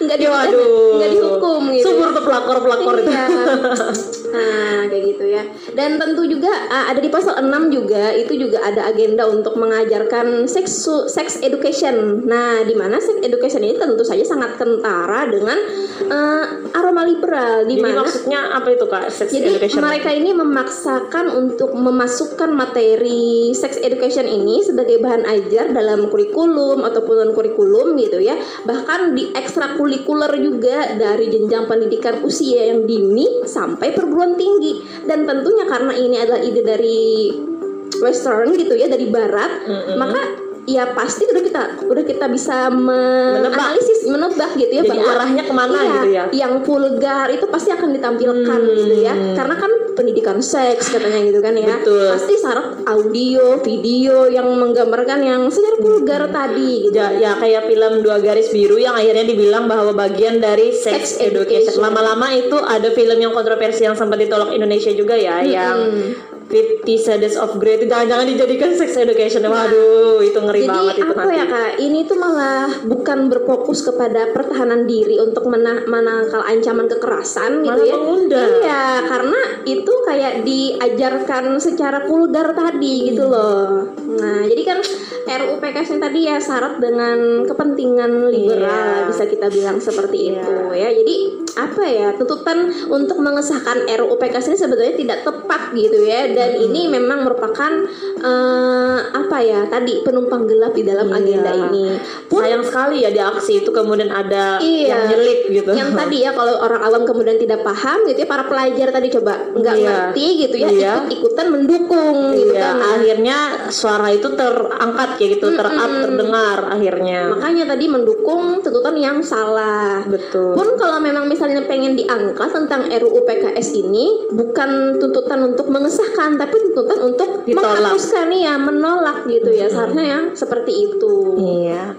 nggak di nggak dihukum gitu Subur tuh pelakor-pelakor itu. Iya. Nah, kayak gitu ya. Dan tentu juga ada di pasal 6 juga itu juga ada agenda untuk mengajarkan sex sex education. Nah, di mana sex education ini tentu saja sangat kentara dengan uh, aroma liberal di mana maksudnya apa itu kak? Sex jadi education. mereka ini memaksakan untuk memasukkan materi sex education ini sebagai bahan ajar dalam kurikulum ataupun non kurikulum gitu ya. Bahkan di ekstrakurikuler juga dari jenjang pendidikan usia yang dini sampai perguruan tinggi. Dan tentunya karena ini adalah ide dari western gitu ya dari barat, Mm-mm. maka ya pasti udah kita udah kita bisa menganalisis menebak gitu ya Jadi arahnya ke mana iya, gitu ya? yang vulgar itu pasti akan ditampilkan Hmm. gitu ya karena kan pendidikan seks katanya gitu kan ya Betul. pasti syarat audio video yang menggambarkan yang secara vulgar tadi gitu Ja- ya kayak film dua garis biru yang akhirnya dibilang bahwa bagian dari sex, Sex education. Lama-lama itu ada film yang kontroversi yang sempat ditolak Indonesia juga ya, yang Fifty Shades of Grey itu jangan-jangan dijadikan sex education. Waduh, itu ngeri Jadi banget itu apa nanti. ya kak? Ini tuh malah bukan berfokus kepada pertahanan diri untuk mena- menangkal ancaman kekerasan gitu Malah ya. mengundang. Iya, karena itu kayak diajarkan secara vulgar tadi gitu Hmm. loh. Nah, jadi kan RUU PKS yang tadi ya syarat dengan kepentingan liberal Iya. bisa kita bilang seperti Iya. itu ya. Jadi apa ya tuntutan untuk mengesahkan RUU PKS ini sebenarnya tidak tepat gitu ya dan Hmm. ini memang merupakan eh, apa ya tadi penumpang gelap di dalam Iya. agenda ini. Pun Sayang sekali ya di aksi itu kemudian ada Iya. yang nyelip gitu. yang tadi ya kalau orang awam kemudian tidak paham gitu ya para pelajar tadi coba nggak Iya. ngerti gitu ya Iya. ikut-ikutan mendukung gitu Iya, kan. Nah, akhirnya suara itu terangkat kayak gitu, terap, terdengar akhirnya. makanya tadi mendukung tuntutan yang salah. Betul. Pun kalau memang misalnya pengen diangkat tentang RUU PKS ini bukan tuntutan untuk mengesahkan tuntutan tapi tuntutan untuk Ditolak. menghapuskan ya menolak gitu ya seharusnya yang seperti itu Iya.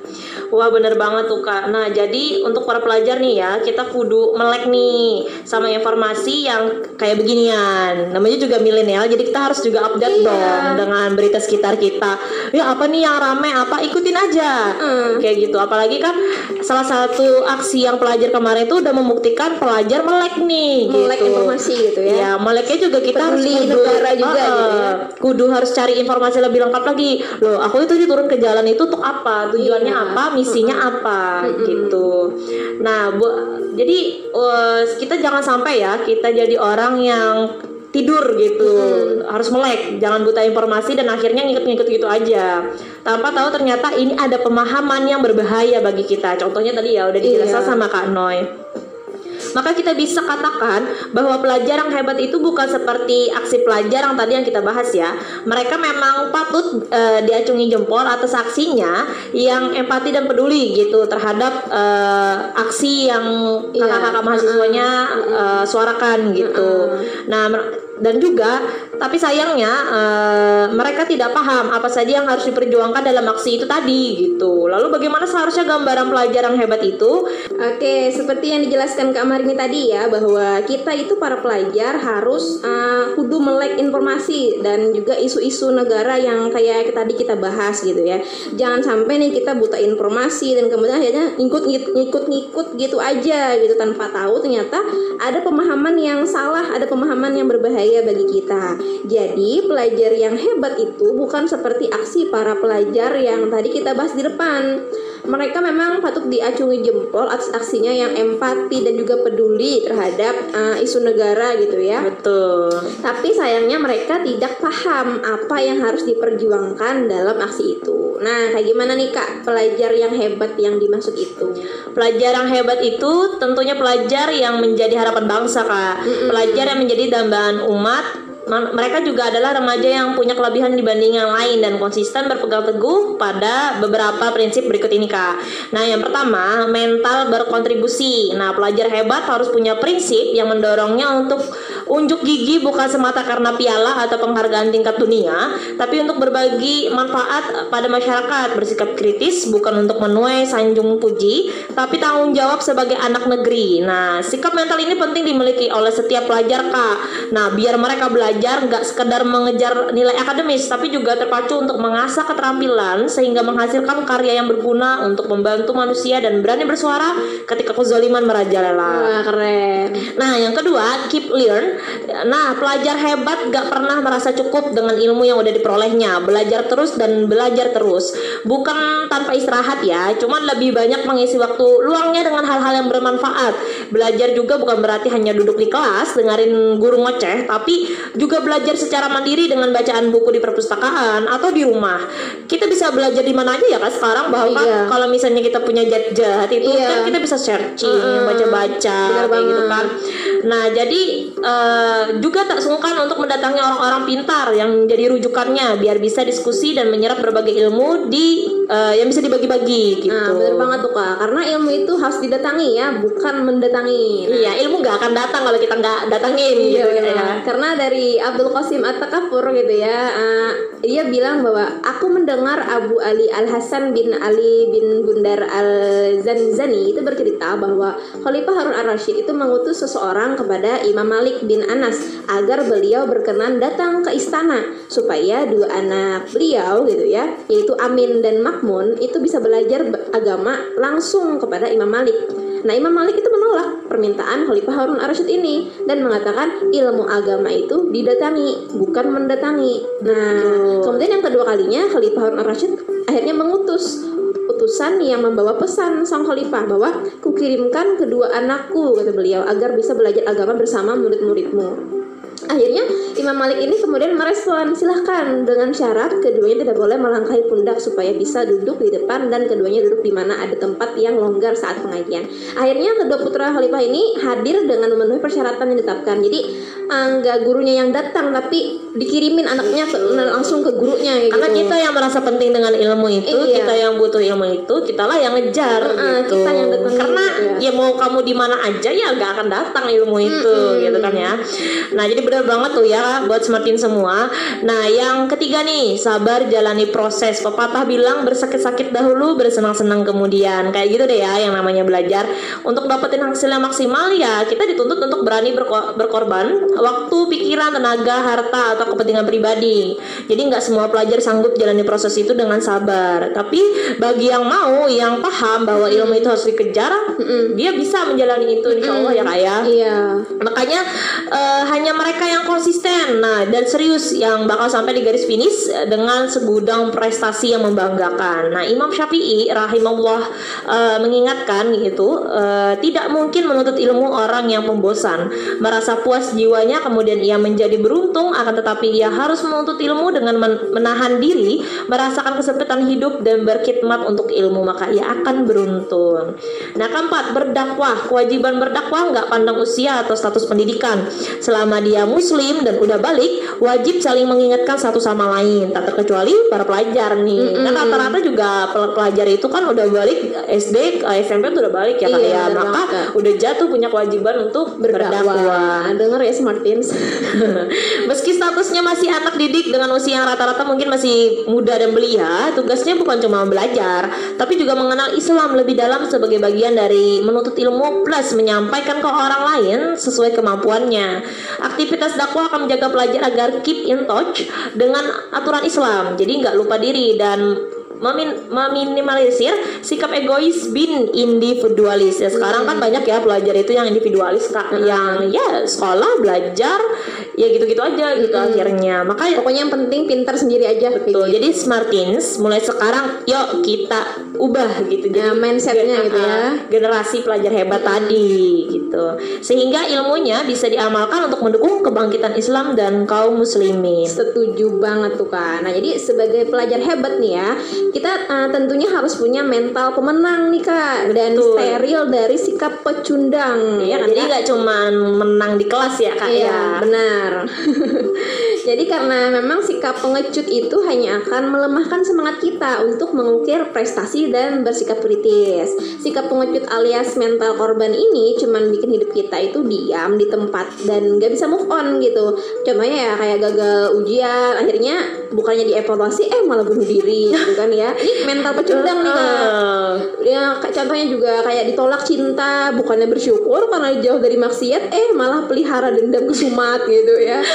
Wah bener banget tuh kak. Nah jadi untuk para pelajar nih ya kita kudu melek nih sama informasi yang kayak beginian. Namanya juga milenial jadi kita harus juga update Iya. dong dengan berita sekitar kita. Ya apa nih yang rame apa ikutin aja. Hmm. Kayak gitu. Apalagi kan salah satu aksi yang pelajar kemarin itu udah membuktikan pelajar melek nih. melek gitu. informasi gitu ya Iya, meleknya juga kita harus kudu, negara juga Heeh. gitu ya. kudu harus cari informasi lebih lengkap lagi. Loh, aku itu turun ke jalan itu untuk apa? Tujuannya Iya. apa? Misinya apa? Gitu. Nah, bu, jadi eh, kita jangan sampai ya kita jadi orang yang tidur gitu harus melek jangan buta informasi dan akhirnya ngikut-ngikut gitu aja tanpa tahu ternyata ini ada pemahaman yang berbahaya bagi kita contohnya tadi ya udah dijelaskan Iya. sama Kak Noy maka kita bisa katakan bahwa pelajar yang hebat itu bukan seperti aksi pelajar yang tadi yang kita bahas ya. Mereka memang patut eh, diacungi jempol atas aksinya yang empati dan peduli gitu terhadap eh, aksi yang Iya. kakak-kakak mahasiswanya eh, suarakan gitu. Nah, dan juga tapi sayangnya eh, mereka tidak paham apa saja yang harus diperjuangkan dalam aksi itu tadi gitu. Lalu bagaimana seharusnya gambaran pelajar yang hebat itu? Oke, seperti yang dijelaskan Kak Marini tadi ya bahwa kita itu para pelajar harus uh, kudu melek informasi dan juga isu-isu negara yang kayak tadi kita bahas gitu ya. Jangan sampai nih kita buta informasi dan kemudian akhirnya ngikut ngikut ngikut gitu aja gitu tanpa tahu ternyata ada pemahaman yang salah, ada pemahaman yang berbahaya bagi kita. Jadi pelajar yang hebat itu bukan seperti aksi para pelajar yang tadi kita bahas di depan mereka memang patut diacungi jempol atas aksinya yang empati dan juga peduli terhadap uh, isu negara gitu ya. Betul. Tapi sayangnya mereka tidak paham apa yang harus diperjuangkan dalam aksi itu. Nah, kayak gimana nih Kak, pelajar yang hebat yang dimaksud itu? Pelajar yang hebat itu tentunya pelajar yang menjadi harapan bangsa, Kak. Pelajar yang menjadi dambaan umat. Mereka juga adalah remaja yang punya kelebihan dibanding yang lain dan konsisten berpegang teguh pada beberapa prinsip berikut ini, Kak. Nah, yang pertama, mental berkontribusi. Nah, pelajar hebat harus punya prinsip yang mendorongnya untuk unjuk gigi bukan semata karena piala atau penghargaan tingkat dunia, tapi untuk berbagi manfaat pada masyarakat, bersikap kritis bukan untuk menuai sanjung puji, tapi tanggung jawab sebagai anak negeri. Nah, sikap mental ini penting dimiliki oleh setiap pelajar, Kak. Nah, biar mereka belajar nggak sekedar mengejar nilai akademis, tapi juga terpacu untuk mengasah keterampilan sehingga menghasilkan karya yang berguna untuk membantu manusia dan berani bersuara ketika kezaliman merajalela. Wah, keren. Nah, yang kedua, keep learn. Nah, pelajar hebat gak pernah merasa cukup dengan ilmu yang udah diperolehnya. Belajar terus dan belajar terus. Bukan tanpa istirahat ya, cuman lebih banyak mengisi waktu luangnya dengan hal-hal yang bermanfaat. Belajar juga bukan berarti hanya duduk di kelas dengerin guru ngoceh, tapi juga belajar secara mandiri dengan bacaan buku di perpustakaan atau di rumah. Kita bisa belajar di mana aja ya kan sekarang bahwa kan Iya. kalau misalnya kita punya jat-jat itu Iya. kan kita bisa searching, Mm-mm. baca-baca gitu kan. Nah, jadi eh, juga tak sungkan untuk mendatangi orang-orang pintar yang jadi rujukannya biar bisa diskusi dan menyerap berbagai ilmu di eh, yang bisa dibagi-bagi gitu. Nah, bener banget tuh Kak, karena ilmu itu harus didatangi ya, bukan mendatangi. Nah, Iya, ilmu nggak akan datang kalau kita nggak datangin Iya, gitu benar. ya. Karena dari Abdul Qasim At-Takafur gitu ya, eh, dia bilang bahwa aku mendengar Abu Ali Al Hasan bin Ali bin Bundar Al Zanzani itu bercerita bahwa Khalifah Harun Ar Rasyid itu mengutus seseorang kepada Imam Malik bin Anas agar beliau berkenan datang ke istana supaya dua anak beliau gitu ya, yaitu Amin dan Makmun itu bisa belajar be- agama langsung kepada Imam Malik. Nah, Imam Malik itu menolak permintaan Khalifah Harun Ar-Rasyid ini dan mengatakan ilmu agama itu didatangi, bukan mendatangi. Nah, kemudian yang kedua kalinya Khalifah Harun Ar-Rasyid akhirnya mengutus utusan yang membawa pesan sang khalifah bahwa kukirimkan kedua anakku kata beliau agar bisa belajar agama bersama murid-muridmu. Akhirnya Imam Malik ini kemudian merespon silahkan dengan syarat keduanya tidak boleh melangkahi pundak supaya bisa duduk di depan dan keduanya duduk di mana ada tempat yang longgar saat pengajian. Akhirnya kedua putra khalifah ini hadir dengan memenuhi persyaratan yang ditetapkan. Jadi nggak gurunya yang datang tapi dikirimin anaknya ke, langsung ke gurunya gitu. Karena kita yang merasa penting dengan ilmu itu, Iya. kita yang butuh ilmu itu, kitalah yang ngejar Heeh, gitu. kita yang datengin Karena gitu ya. mau kamu di mana aja ya gak akan datang ilmu itu gitu kan ya. Nah, jadi benar banget tuh ya buat semakin semua. Nah, yang ketiga nih, sabar jalani proses. Pepatah bilang bersakit-sakit dahulu, bersenang-senang kemudian. Kayak gitu deh ya yang namanya belajar. Untuk dapetin hasil yang maksimal ya kita dituntut untuk berani berko- berkorban waktu, pikiran, tenaga, harta atau kepentingan pribadi. Jadi nggak semua pelajar sanggup jalani proses itu dengan sabar. Tapi bagi yang mau, yang paham bahwa ilmu itu harus dikejar, dia bisa menjalani itu insya Allah ya kak ya. Iya. Makanya eh, hanya mereka yang konsisten, nah dan serius yang bakal sampai di garis finish eh, dengan segudang prestasi yang membanggakan. Nah Imam Syafi'i rahimahullah eh, mengingatkan gitu, eh, tidak mungkin menuntut ilmu orang yang pembosan, merasa puas jiwanya kemudian ia menjadi beruntung, akan tetapi ia harus menuntut ilmu dengan men- menahan diri, merasakan kesempitan hidup dan berkhidmat untuk ilmu maka ia akan beruntung. Nah keempat berdakwah, kewajiban berdakwah nggak pandang usia atau status pendidikan. Selama dia muslim dan udah balik, wajib saling mengingatkan satu sama lain. Tak terkecuali para pelajar nih. Kan rata-rata juga pel- pelajar itu kan udah balik SD, eh, SMP tuh udah balik ya Iya, ya. Maka udah jatuh punya kewajiban untuk berdakwah. Berdakwah. Dengar ya Smart Teams. Meski statusnya masih anak didik dengan usia yang rata-rata mungkin masih muda dan belia, tugasnya bukan cuma belajar, tapi juga mengenal Islam lebih dalam sebagai bagian dari menuntut ilmu plus menyampaikan ke orang lain sesuai kemampuannya. Aktivitas dakwah akan menjaga pelajar agar keep in touch dengan aturan Islam, jadi nggak lupa diri dan memin- meminimalisir sikap egois bin individualis ya sekarang kan banyak ya pelajar itu yang individualis kak yang ya sekolah belajar ya gitu-gitu aja gitu akhirnya makanya Pokoknya yang penting pintar sendiri aja. Betul. Jadi Smartins mulai sekarang yuk kita ubah gitu. Nah, mindsetnya gen- gitu ya. ah, Generasi pelajar hebat tadi gitu. Sehingga ilmunya bisa diamalkan untuk mendukung kebangkitan Islam dan kaum muslimin. Setuju banget tuh kan. Nah jadi sebagai pelajar hebat nih ya, kita uh, tentunya harus punya mental pemenang nih kak dan Betul. steril dari sikap pecundang. Ya, kan, jadi nggak cuman menang di kelas ya kak Iya, ya. benar. Jadi karena memang sikap pengecut itu hanya akan melemahkan semangat kita untuk mengukir prestasi dan bersikap kritis. Sikap pengecut alias mental korban ini cuman bikin hidup kita itu diam di tempat dan gak bisa move on gitu. Contohnya ya kayak gagal ujian, akhirnya bukannya dievaluasi eh malah bunuh diri gitu kan ya. Ini mental pecundang nih kak. Ya kayak contohnya juga kayak ditolak cinta bukannya bersyukur karena jauh dari maksiat eh malah pelihara dendam kesumat gitu ya.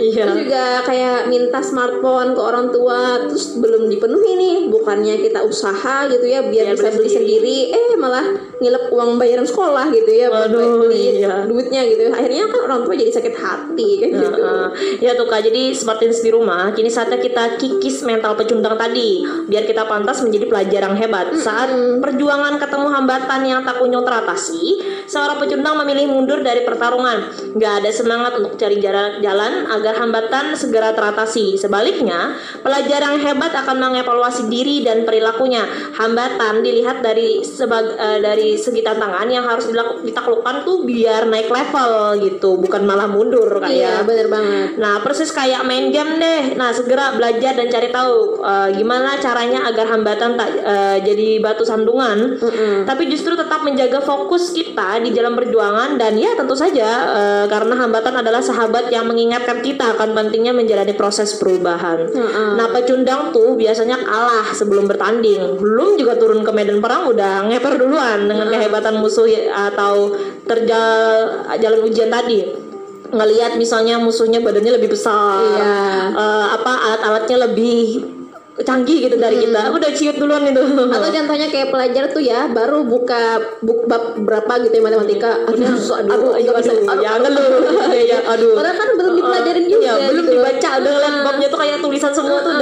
Iya. terus juga kayak minta smartphone ke orang tua terus belum dipenuhi nih bukannya kita usaha gitu ya biar Biar bisa beli beli sendiri eh malah ngilep uang bayaran sekolah gitu ya buat Waduh, beli iya. duitnya gitu. Akhirnya kan orang tua jadi sakit hati kayak gitu. Heeh. ya tuh kak, jadi Smartins di rumah, kini saatnya kita kikis mental pecundang tadi, biar kita pantas menjadi pelajar yang hebat. Saat perjuangan ketemu hambatan yang tak kunjung teratasi, seorang pecundang memilih mundur dari pertarungan. Gak ada semangat untuk cari jalan, jalan agar hambatan segera teratasi. Sebaliknya, pelajar yang hebat akan mengevaluasi diri dan perilakunya. Hambatan dilihat dari sebag, eh, dari segi tantangan yang harus ditaklukkan tuh biar naik level gitu, bukan malah mundur kayak. iya bener banget Nah, persis kayak main game deh. Nah, segera belajar dan cari tahu eh, gimana caranya agar hambatan tak eh, jadi batu sandungan. Tapi justru tetap menjaga fokus kita di jalan perjuangan dan ya tentu saja eh, karena hambatan adalah sahabat yang mengingatkan kita akan pentingnya menjalani proses perubahan. Nah, pecundang tuh biasanya kalah sebelum bertanding. Belum juga turun ke medan perang udah ngeper duluan dengan kehebatan musuh ya- atau terjal jalan ujian tadi ngelihat misalnya musuhnya badannya lebih besar, Iya. eh, apa alat-alatnya lebih canggih gitu dari kita, udah ciut duluan itu. atau contohnya kayak pelajar tuh ya baru buka buk bab berapa gitu ya matematika aduh susah aduh aduh, nggak bisa. aduh, jangan lu, ya, ya, aduh. padahal kan belum dipelajarin juga Iya, belum gitu. dibaca, udah Ah. babnya tuh kayak tulisan semua tuh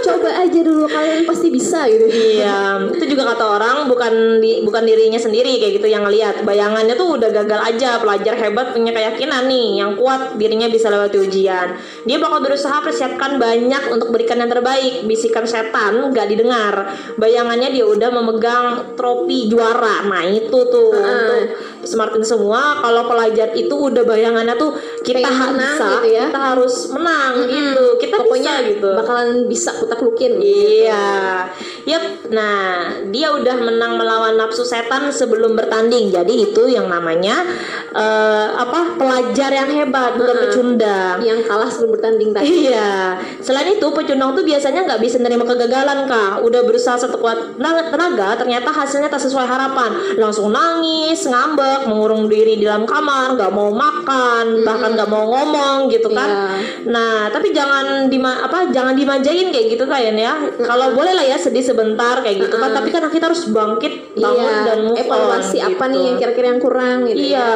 coba aja dulu kalian pasti bisa gitu Iya, itu juga kata orang bukan di, bukan dirinya sendiri kayak gitu yang ngelihat. Bayangannya tuh udah gagal aja. Pelajar hebat punya keyakinan nih, yang kuat dirinya bisa lewati ujian. Dia bakal berusaha persiapkan banyak untuk berikan yang terbaik. Bisikan setan gak didengar. Bayangannya dia udah memegang trofi juara. Nah itu tuh untuk smartin semua. Kalau pelajar itu udah bayangannya tuh kita Pengen ha- menang bisa, gitu ya. kita harus menang gitu. Kita pokoknya bisa gitu. bakalan bisa kutak-lukin Iya, yep. Nah, dia udah menang melawan nafsu setan sebelum bertanding. Jadi itu yang namanya eh, apa? Pelajar yang hebat, bukan pecundang. yang kalah sebelum bertanding tadi Iya. Selain itu, pecundang tuh biasanya nggak bisa nerima kegagalan, kak. Udah berusaha sekuat tenaga, ternyata hasilnya tak sesuai harapan. Langsung nangis, ngambek, mengurung diri di dalam kamar, nggak mau makan, bahkan nggak mau ngomong gitu kan. Iya. Nah, tapi jangan dima apa jangan dimanjain kayak gitu kalian ya. Kalau boleh lah ya sedih sebentar kayak gitu kan, tapi kan kita harus bangkit, bangun iya dan move on. evaluasi apa gitu. nih yang kira-kira yang kurang gitu ya. Iya,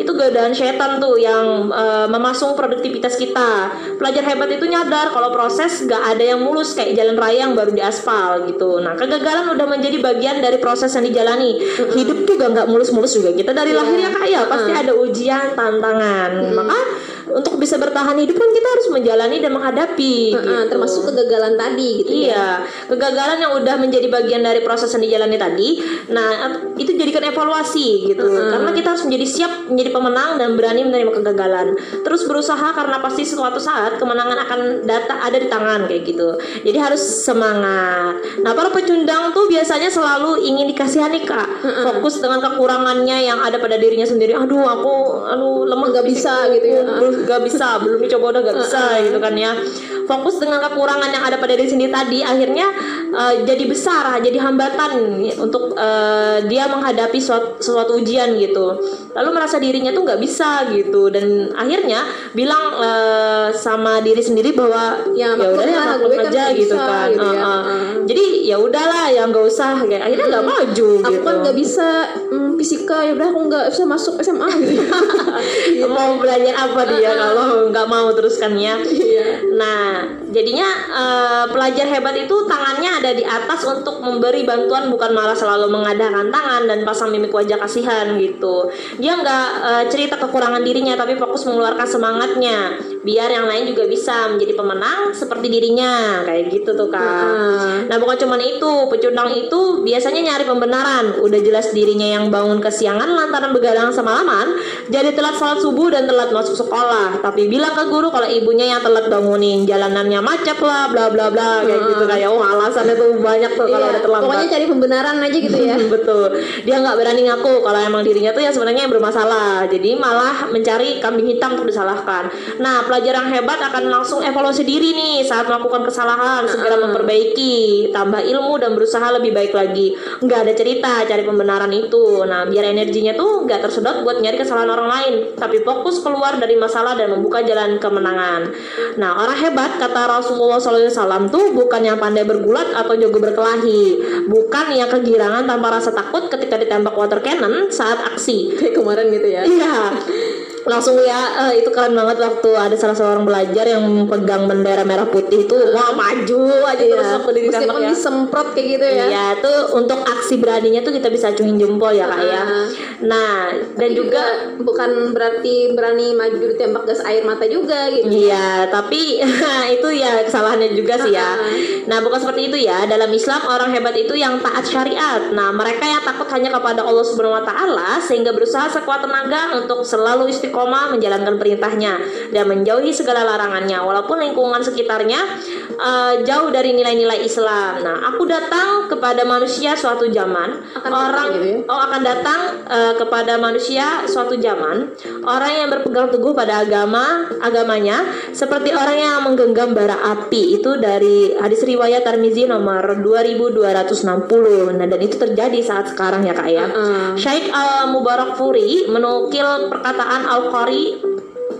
itu godaan setan tuh yang eh, memasung produktivitas kita. Pelajar hebat itu nyadar kalau proses gak ada yang mulus kayak jalan raya yang baru diaspal gitu. Nah, kegagalan udah menjadi bagian dari proses yang dijalani. Hidup juga nggak mulus-mulus juga. Kita dari lahir ya kak ya pasti ada ujian, tantangan. Maka untuk bisa bertahan hidup kan kita harus menjalani dan menghadapi. Heeh, gitu. termasuk kegagalan tadi gitu ya. Iya, kegagalan yang udah menjadi bagian dari proses yang dijalani tadi. Nah, itu jadikan evaluasi gitu. Karena kita harus menjadi siap menjadi pemenang dan berani menerima kegagalan. Terus berusaha karena pasti suatu saat kemenangan akan data ada di tangan kayak gitu. Jadi harus semangat. Nah, para pecundang tuh biasanya selalu ingin dikasihani kak. Fokus dengan kekurangannya yang ada pada dirinya sendiri. Aduh, aku, aduh lemah Nggak bisa gitu ya. Belum gak bisa belum dicoba udah gak bisa gitu kan ya fokus dengan kekurangan yang ada pada diri sendiri tadi akhirnya eh, jadi besar jadi hambatan untuk eh, dia menghadapi suatu, suatu ujian gitu lalu merasa dirinya tuh nggak bisa gitu dan akhirnya bilang eh, sama diri sendiri bahwa Ya, ya udah ya maklum kan aja nggak gitu bisa," kan gitu ya. Eh. Heeh. jadi ya udahlah yang nggak usah kayak akhirnya nggak maju Aku gitu kan nggak bisa mm, fisika ya udah aku nggak bisa masuk SMA gitu. mau belajar apa dia kalau nggak mau teruskannya Iya. nah jadinya eh, pelajar hebat itu tangannya ada di atas untuk memberi bantuan bukan malah selalu mengadakan tangan dan pasang mimik wajah kasihan gitu. Dia nggak eh, cerita kekurangan dirinya tapi fokus mengeluarkan semangatnya biar yang lain juga bisa menjadi pemenang seperti dirinya kayak gitu tuh kak Heeh. Nah bukan cuman itu, pecundang itu biasanya nyari pembenaran. Udah jelas dirinya yang bangun kesiangan lantaran begadang semalaman, jadi telat sholat subuh dan telat masuk sekolah. Tapi bilang ke guru kalau ibunya yang telat bangunin, jalanannya macet lah, bla bla bla kayak gitu kayak oh alasannya tuh banyak tuh kalau Iya, udah terlambat. pokoknya cari pembenaran aja gitu ya. Betul. Dia nggak berani ngaku kalau emang dirinya tuh ya sebenarnya yang bermasalah. Jadi malah mencari kambing hitam untuk disalahkan. Nah, pelajar yang hebat akan langsung evaluasi diri nih saat melakukan kesalahan, segera memperbaiki, tambah ilmu dan berusaha lebih baik lagi. Nggak ada cerita cari pembenaran itu. Nah, biar energinya tuh nggak tersedot buat nyari kesalahan orang lain, tapi fokus keluar dari masalah dan membuka jalan kemenangan. Nah, orang hebat kata Rasulullah SAW tuh bukan yang pandai bergulat atau jago berkelahi, bukan yang kegirangan tanpa rasa takut ketika ditembak water cannon saat aksi. Kayak kemarin gitu ya. Iya. Langsung ya eh, itu keren banget waktu ada salah seorang belajar yang pegang bendera merah putih itu wah maju aja terus waktu di ditembak Meskipun ya. disemprot kayak gitu ya. Iya, tuh untuk aksi beraninya tuh kita bisa acungin jempol ya kak ya. Ah. Nah dan juga bukan berarti berani maju ditembak gas air mata juga gitu. Iya, tapi itu ya kesalahannya juga sih ya. Ah. Nah, bukan seperti itu ya. Dalam Islam orang hebat itu yang taat syariat. Nah, mereka yang takut hanya kepada Allah Subhanahu wa taala sehingga berusaha sekuat tenaga untuk selalu istiqomah menjalankan perintahnya dan menjauhi segala larangannya walaupun lingkungan sekitarnya eh, jauh dari nilai-nilai Islam. Nah, aku datang kepada manusia suatu zaman Akan orang gitu ya? Oh akan datang eh, kepada manusia suatu zaman orang yang berpegang teguh pada agama agamanya seperti orang yang menggenggam bara api itu dari hadis riwayat Tirmizi nomor 2260 nah dan itu terjadi saat sekarang ya kak ya Heeh. Syekh Al Mubarak Furi menukil perkataan Al Qari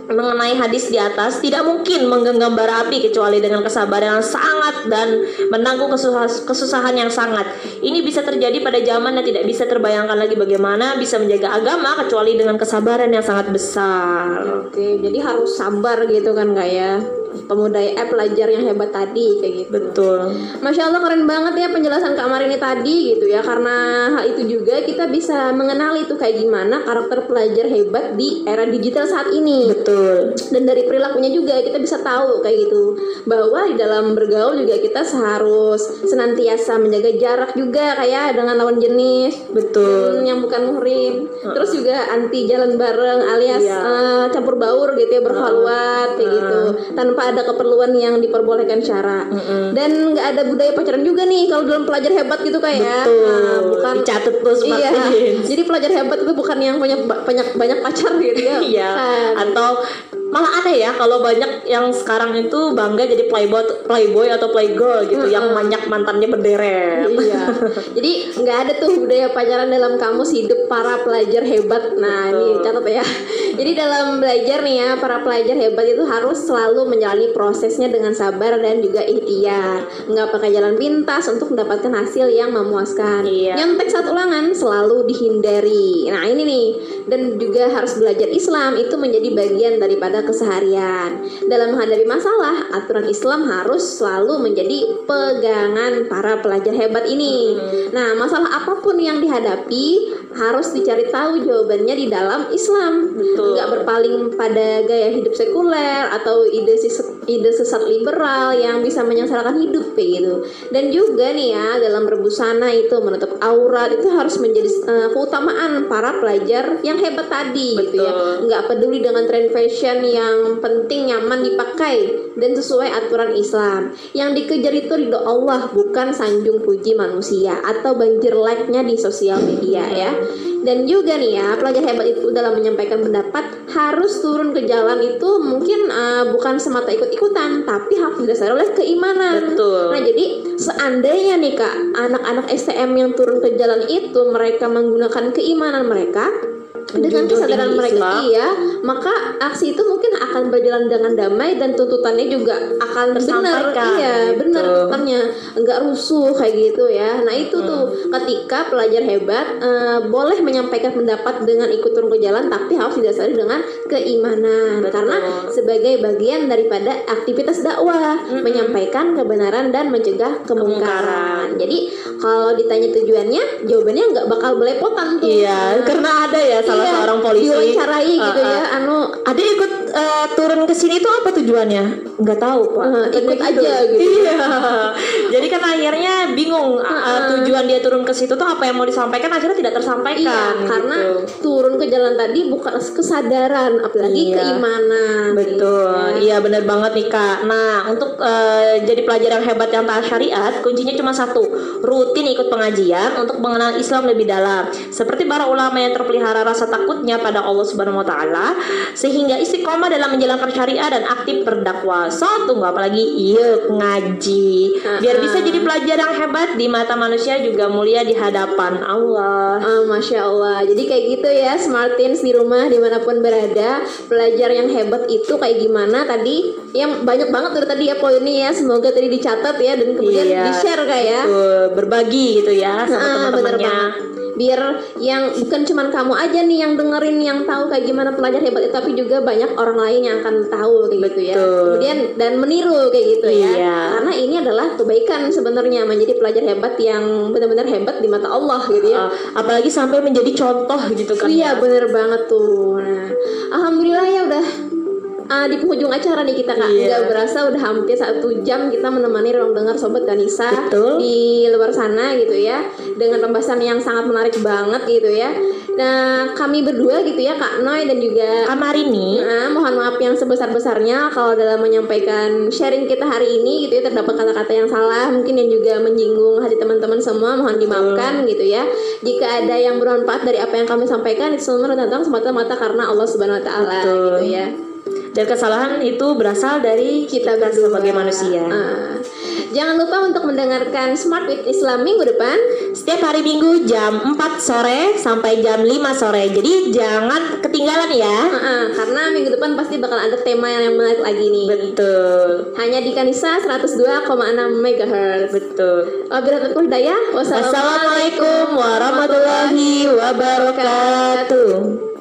mengenai hadis di atas tidak mungkin menggenggam bara api kecuali dengan kesabaran yang sangat dan menanggung kesusah- kesusahan yang sangat. Ini bisa terjadi pada zaman yang tidak bisa terbayangkan lagi bagaimana bisa menjaga agama kecuali dengan kesabaran yang sangat besar. Oke, jadi harus sabar gitu kan kak ya. Pemuda eh pelajar yang hebat tadi kayak gitu. Betul. Masya Allah keren banget ya penjelasan Kak Marini tadi gitu ya karena hal itu juga kita bisa mengenali tuh kayak gimana karakter pelajar hebat di era digital saat ini Betul. dan dari perilakunya juga kita bisa tahu kayak gitu bahwa di dalam bergaul juga kita seharus senantiasa menjaga jarak juga kayak dengan lawan jenis Betul. Hmm, yang bukan muhrim terus juga anti jalan bareng alias Iya. eh, campur baur gitu ya berhaluat kayak gitu tanpa ada keperluan yang diperbolehkan syara. Dan nggak ada budaya pacaran juga nih kalau dalam pelajar hebat gitu kayak Betul. Nah, bukan Dicatat tuh Smart iya. Jadi pelajar hebat itu bukan yang punya ba- banyak banyak pacar gitu ya. Iya. Atau malah aneh ya kalau banyak yang sekarang itu bangga jadi playboy playboy atau playgirl gitu yang banyak mantannya berderet. Iya. Jadi nggak ada tuh budaya pacaran dalam kamus hidup para pelajar hebat. Nah ini catat ya. Jadi dalam belajar nih ya para pelajar hebat itu harus selalu menjalani prosesnya dengan sabar dan juga ikhtiar. Nggak pakai jalan pintas untuk mendapatkan hasil yang memuaskan. Iya. Nyontek saat ulangan selalu dihindari. Nah ini nih dan juga harus belajar Islam itu menjadi bagian daripada keseharian. Dalam menghadapi masalah, aturan Islam harus selalu menjadi pegangan para pelajar hebat ini. Nah, masalah apa pun yang dihadapi harus dicari tahu jawabannya di dalam Islam. Betul. Nggak berpaling pada gaya hidup sekuler atau ide ide sesat liberal yang bisa menyengsarakan hidup kayak gitu. Dan juga nih ya dalam berbusana itu menutup aurat itu harus menjadi eh, keutamaan para pelajar yang hebat tadi gitu ya. Betul. Nggak peduli dengan tren fashion yang penting nyaman dipakai dan sesuai aturan Islam. Yang dikejar itu ridho Allah bukan sanjung puji manusia atau banjir like-nya di sosial media ya. Dan juga nih ya, pelajar hebat itu dalam menyampaikan pendapat harus turun ke jalan itu mungkin eh, bukan semata ikut-ikutan, tapi harus didasari oleh keimanan. Betul. Nah, jadi seandainya nih Kak, anak-anak STM yang turun ke jalan itu mereka menggunakan keimanan mereka dengan kesadaran mereka Islam. iya, maka aksi itu mungkin akan berjalan dengan damai dan tuntutannya juga akan benar. Iya, benar gitu. tuntutannya enggak rusuh kayak gitu ya. Nah, itu tuh ketika pelajar hebat eh, boleh menyampaikan pendapat dengan ikut turun ke jalan tapi harus didasari dengan keimanan Betul. karena sebagai bagian daripada aktivitas dakwah menyampaikan kebenaran dan mencegah kemungkaran. Jadi kalau ditanya tujuannya, jawabannya nggak bakal belepotan tuh. Iya, karena ada ya salah Iya, seorang polisi diwawancarai gitu Uh, uh. ya, anu Ada ikut uh, turun ke sini itu apa tujuannya? Nggak tahu, Pak. Uh, Katanya ikut aja gitu. Iya. Jadi kan akhirnya bingung uh, uh, tujuan dia turun ke situ tuh apa yang mau disampaikan akhirnya tidak Iya, tersampaikan. karena gitu. turun ke jalan tadi bukan kesadaran, apalagi Iya. keimanan. Betul, gitu. iya benar banget nih kak. Nah untuk eh, jadi pelajar yang hebat yang taat syariat, kuncinya cuma satu, rutin ikut pengajian untuk mengenal Islam lebih dalam. Seperti para ulama yang terpelihara rasa takutnya pada Allah Subhanahu Wa Taala, sehingga istiqomah dalam menjalankan syariat dan aktif berdakwah. So tunggu apalagi yuk ngaji, biar bisa jadi pelajar yang hebat di mata manusia juga mulia di hadapan Allah. Ah, Masya Allah. Jadi kayak gitu ya Smartins di rumah di mana pun berada. Pelajar yang hebat itu kayak gimana? Tadi Yang banyak banget dari tadi ya poinnya ya. Semoga tadi dicatat ya Dan kemudian Iya. di-share kak ya. Betul, berbagi gitu ya sama bener teman-temannya. Biar yang bukan cuman kamu aja nih yang dengerin yang tahu kayak gimana pelajar hebat itu tapi juga banyak orang lain yang akan tahu kayak gitu ya Betul. kemudian dan meniru kayak gitu ya Iya. karena ini adalah kebaikan sebenarnya menjadi pelajar hebat yang benar-benar hebat di mata Allah gitu ya Uh, apalagi sampai menjadi contoh gitu kan Iya ya. bener banget tuh. Nah, alhamdulillah ya udah ah, di penghujung acara nih kita kak. Iya. Nggak berasa udah hampir satu jam kita menemani ruang dengar sobat Kanisa Betul. di luar sana gitu ya dengan pembahasan yang sangat menarik banget gitu ya. Nah kami berdua gitu ya kak Noy dan juga Kamar ini Nah, mohon maaf yang sebesar-besarnya kalau dalam menyampaikan sharing kita hari ini gitu ya terdapat kata-kata yang salah mungkin yang juga menyinggung hati teman-teman semua mohon dimaafkan gitu ya. Jika ada yang bermanfaat dari apa yang kami sampaikan itu semua datang semata-mata karena Allah Subhanahu wa taala Betul. gitu ya. Dan kesalahan itu berasal dari Kita berdua sebagai manusia. Ah. jangan lupa untuk mendengarkan Smart with Islam minggu depan. Setiap hari Minggu jam 4 sore sampai jam 5 sore. Jadi jangan ketinggalan ya. Ah, ah, karena minggu depan pasti bakal ada tema yang menarik lagi nih. Betul. Hanya di Kanisa 102,6 MHz. Betul. Wabillahi. Wassalamualaikum warahmatullahi wabarakatuh.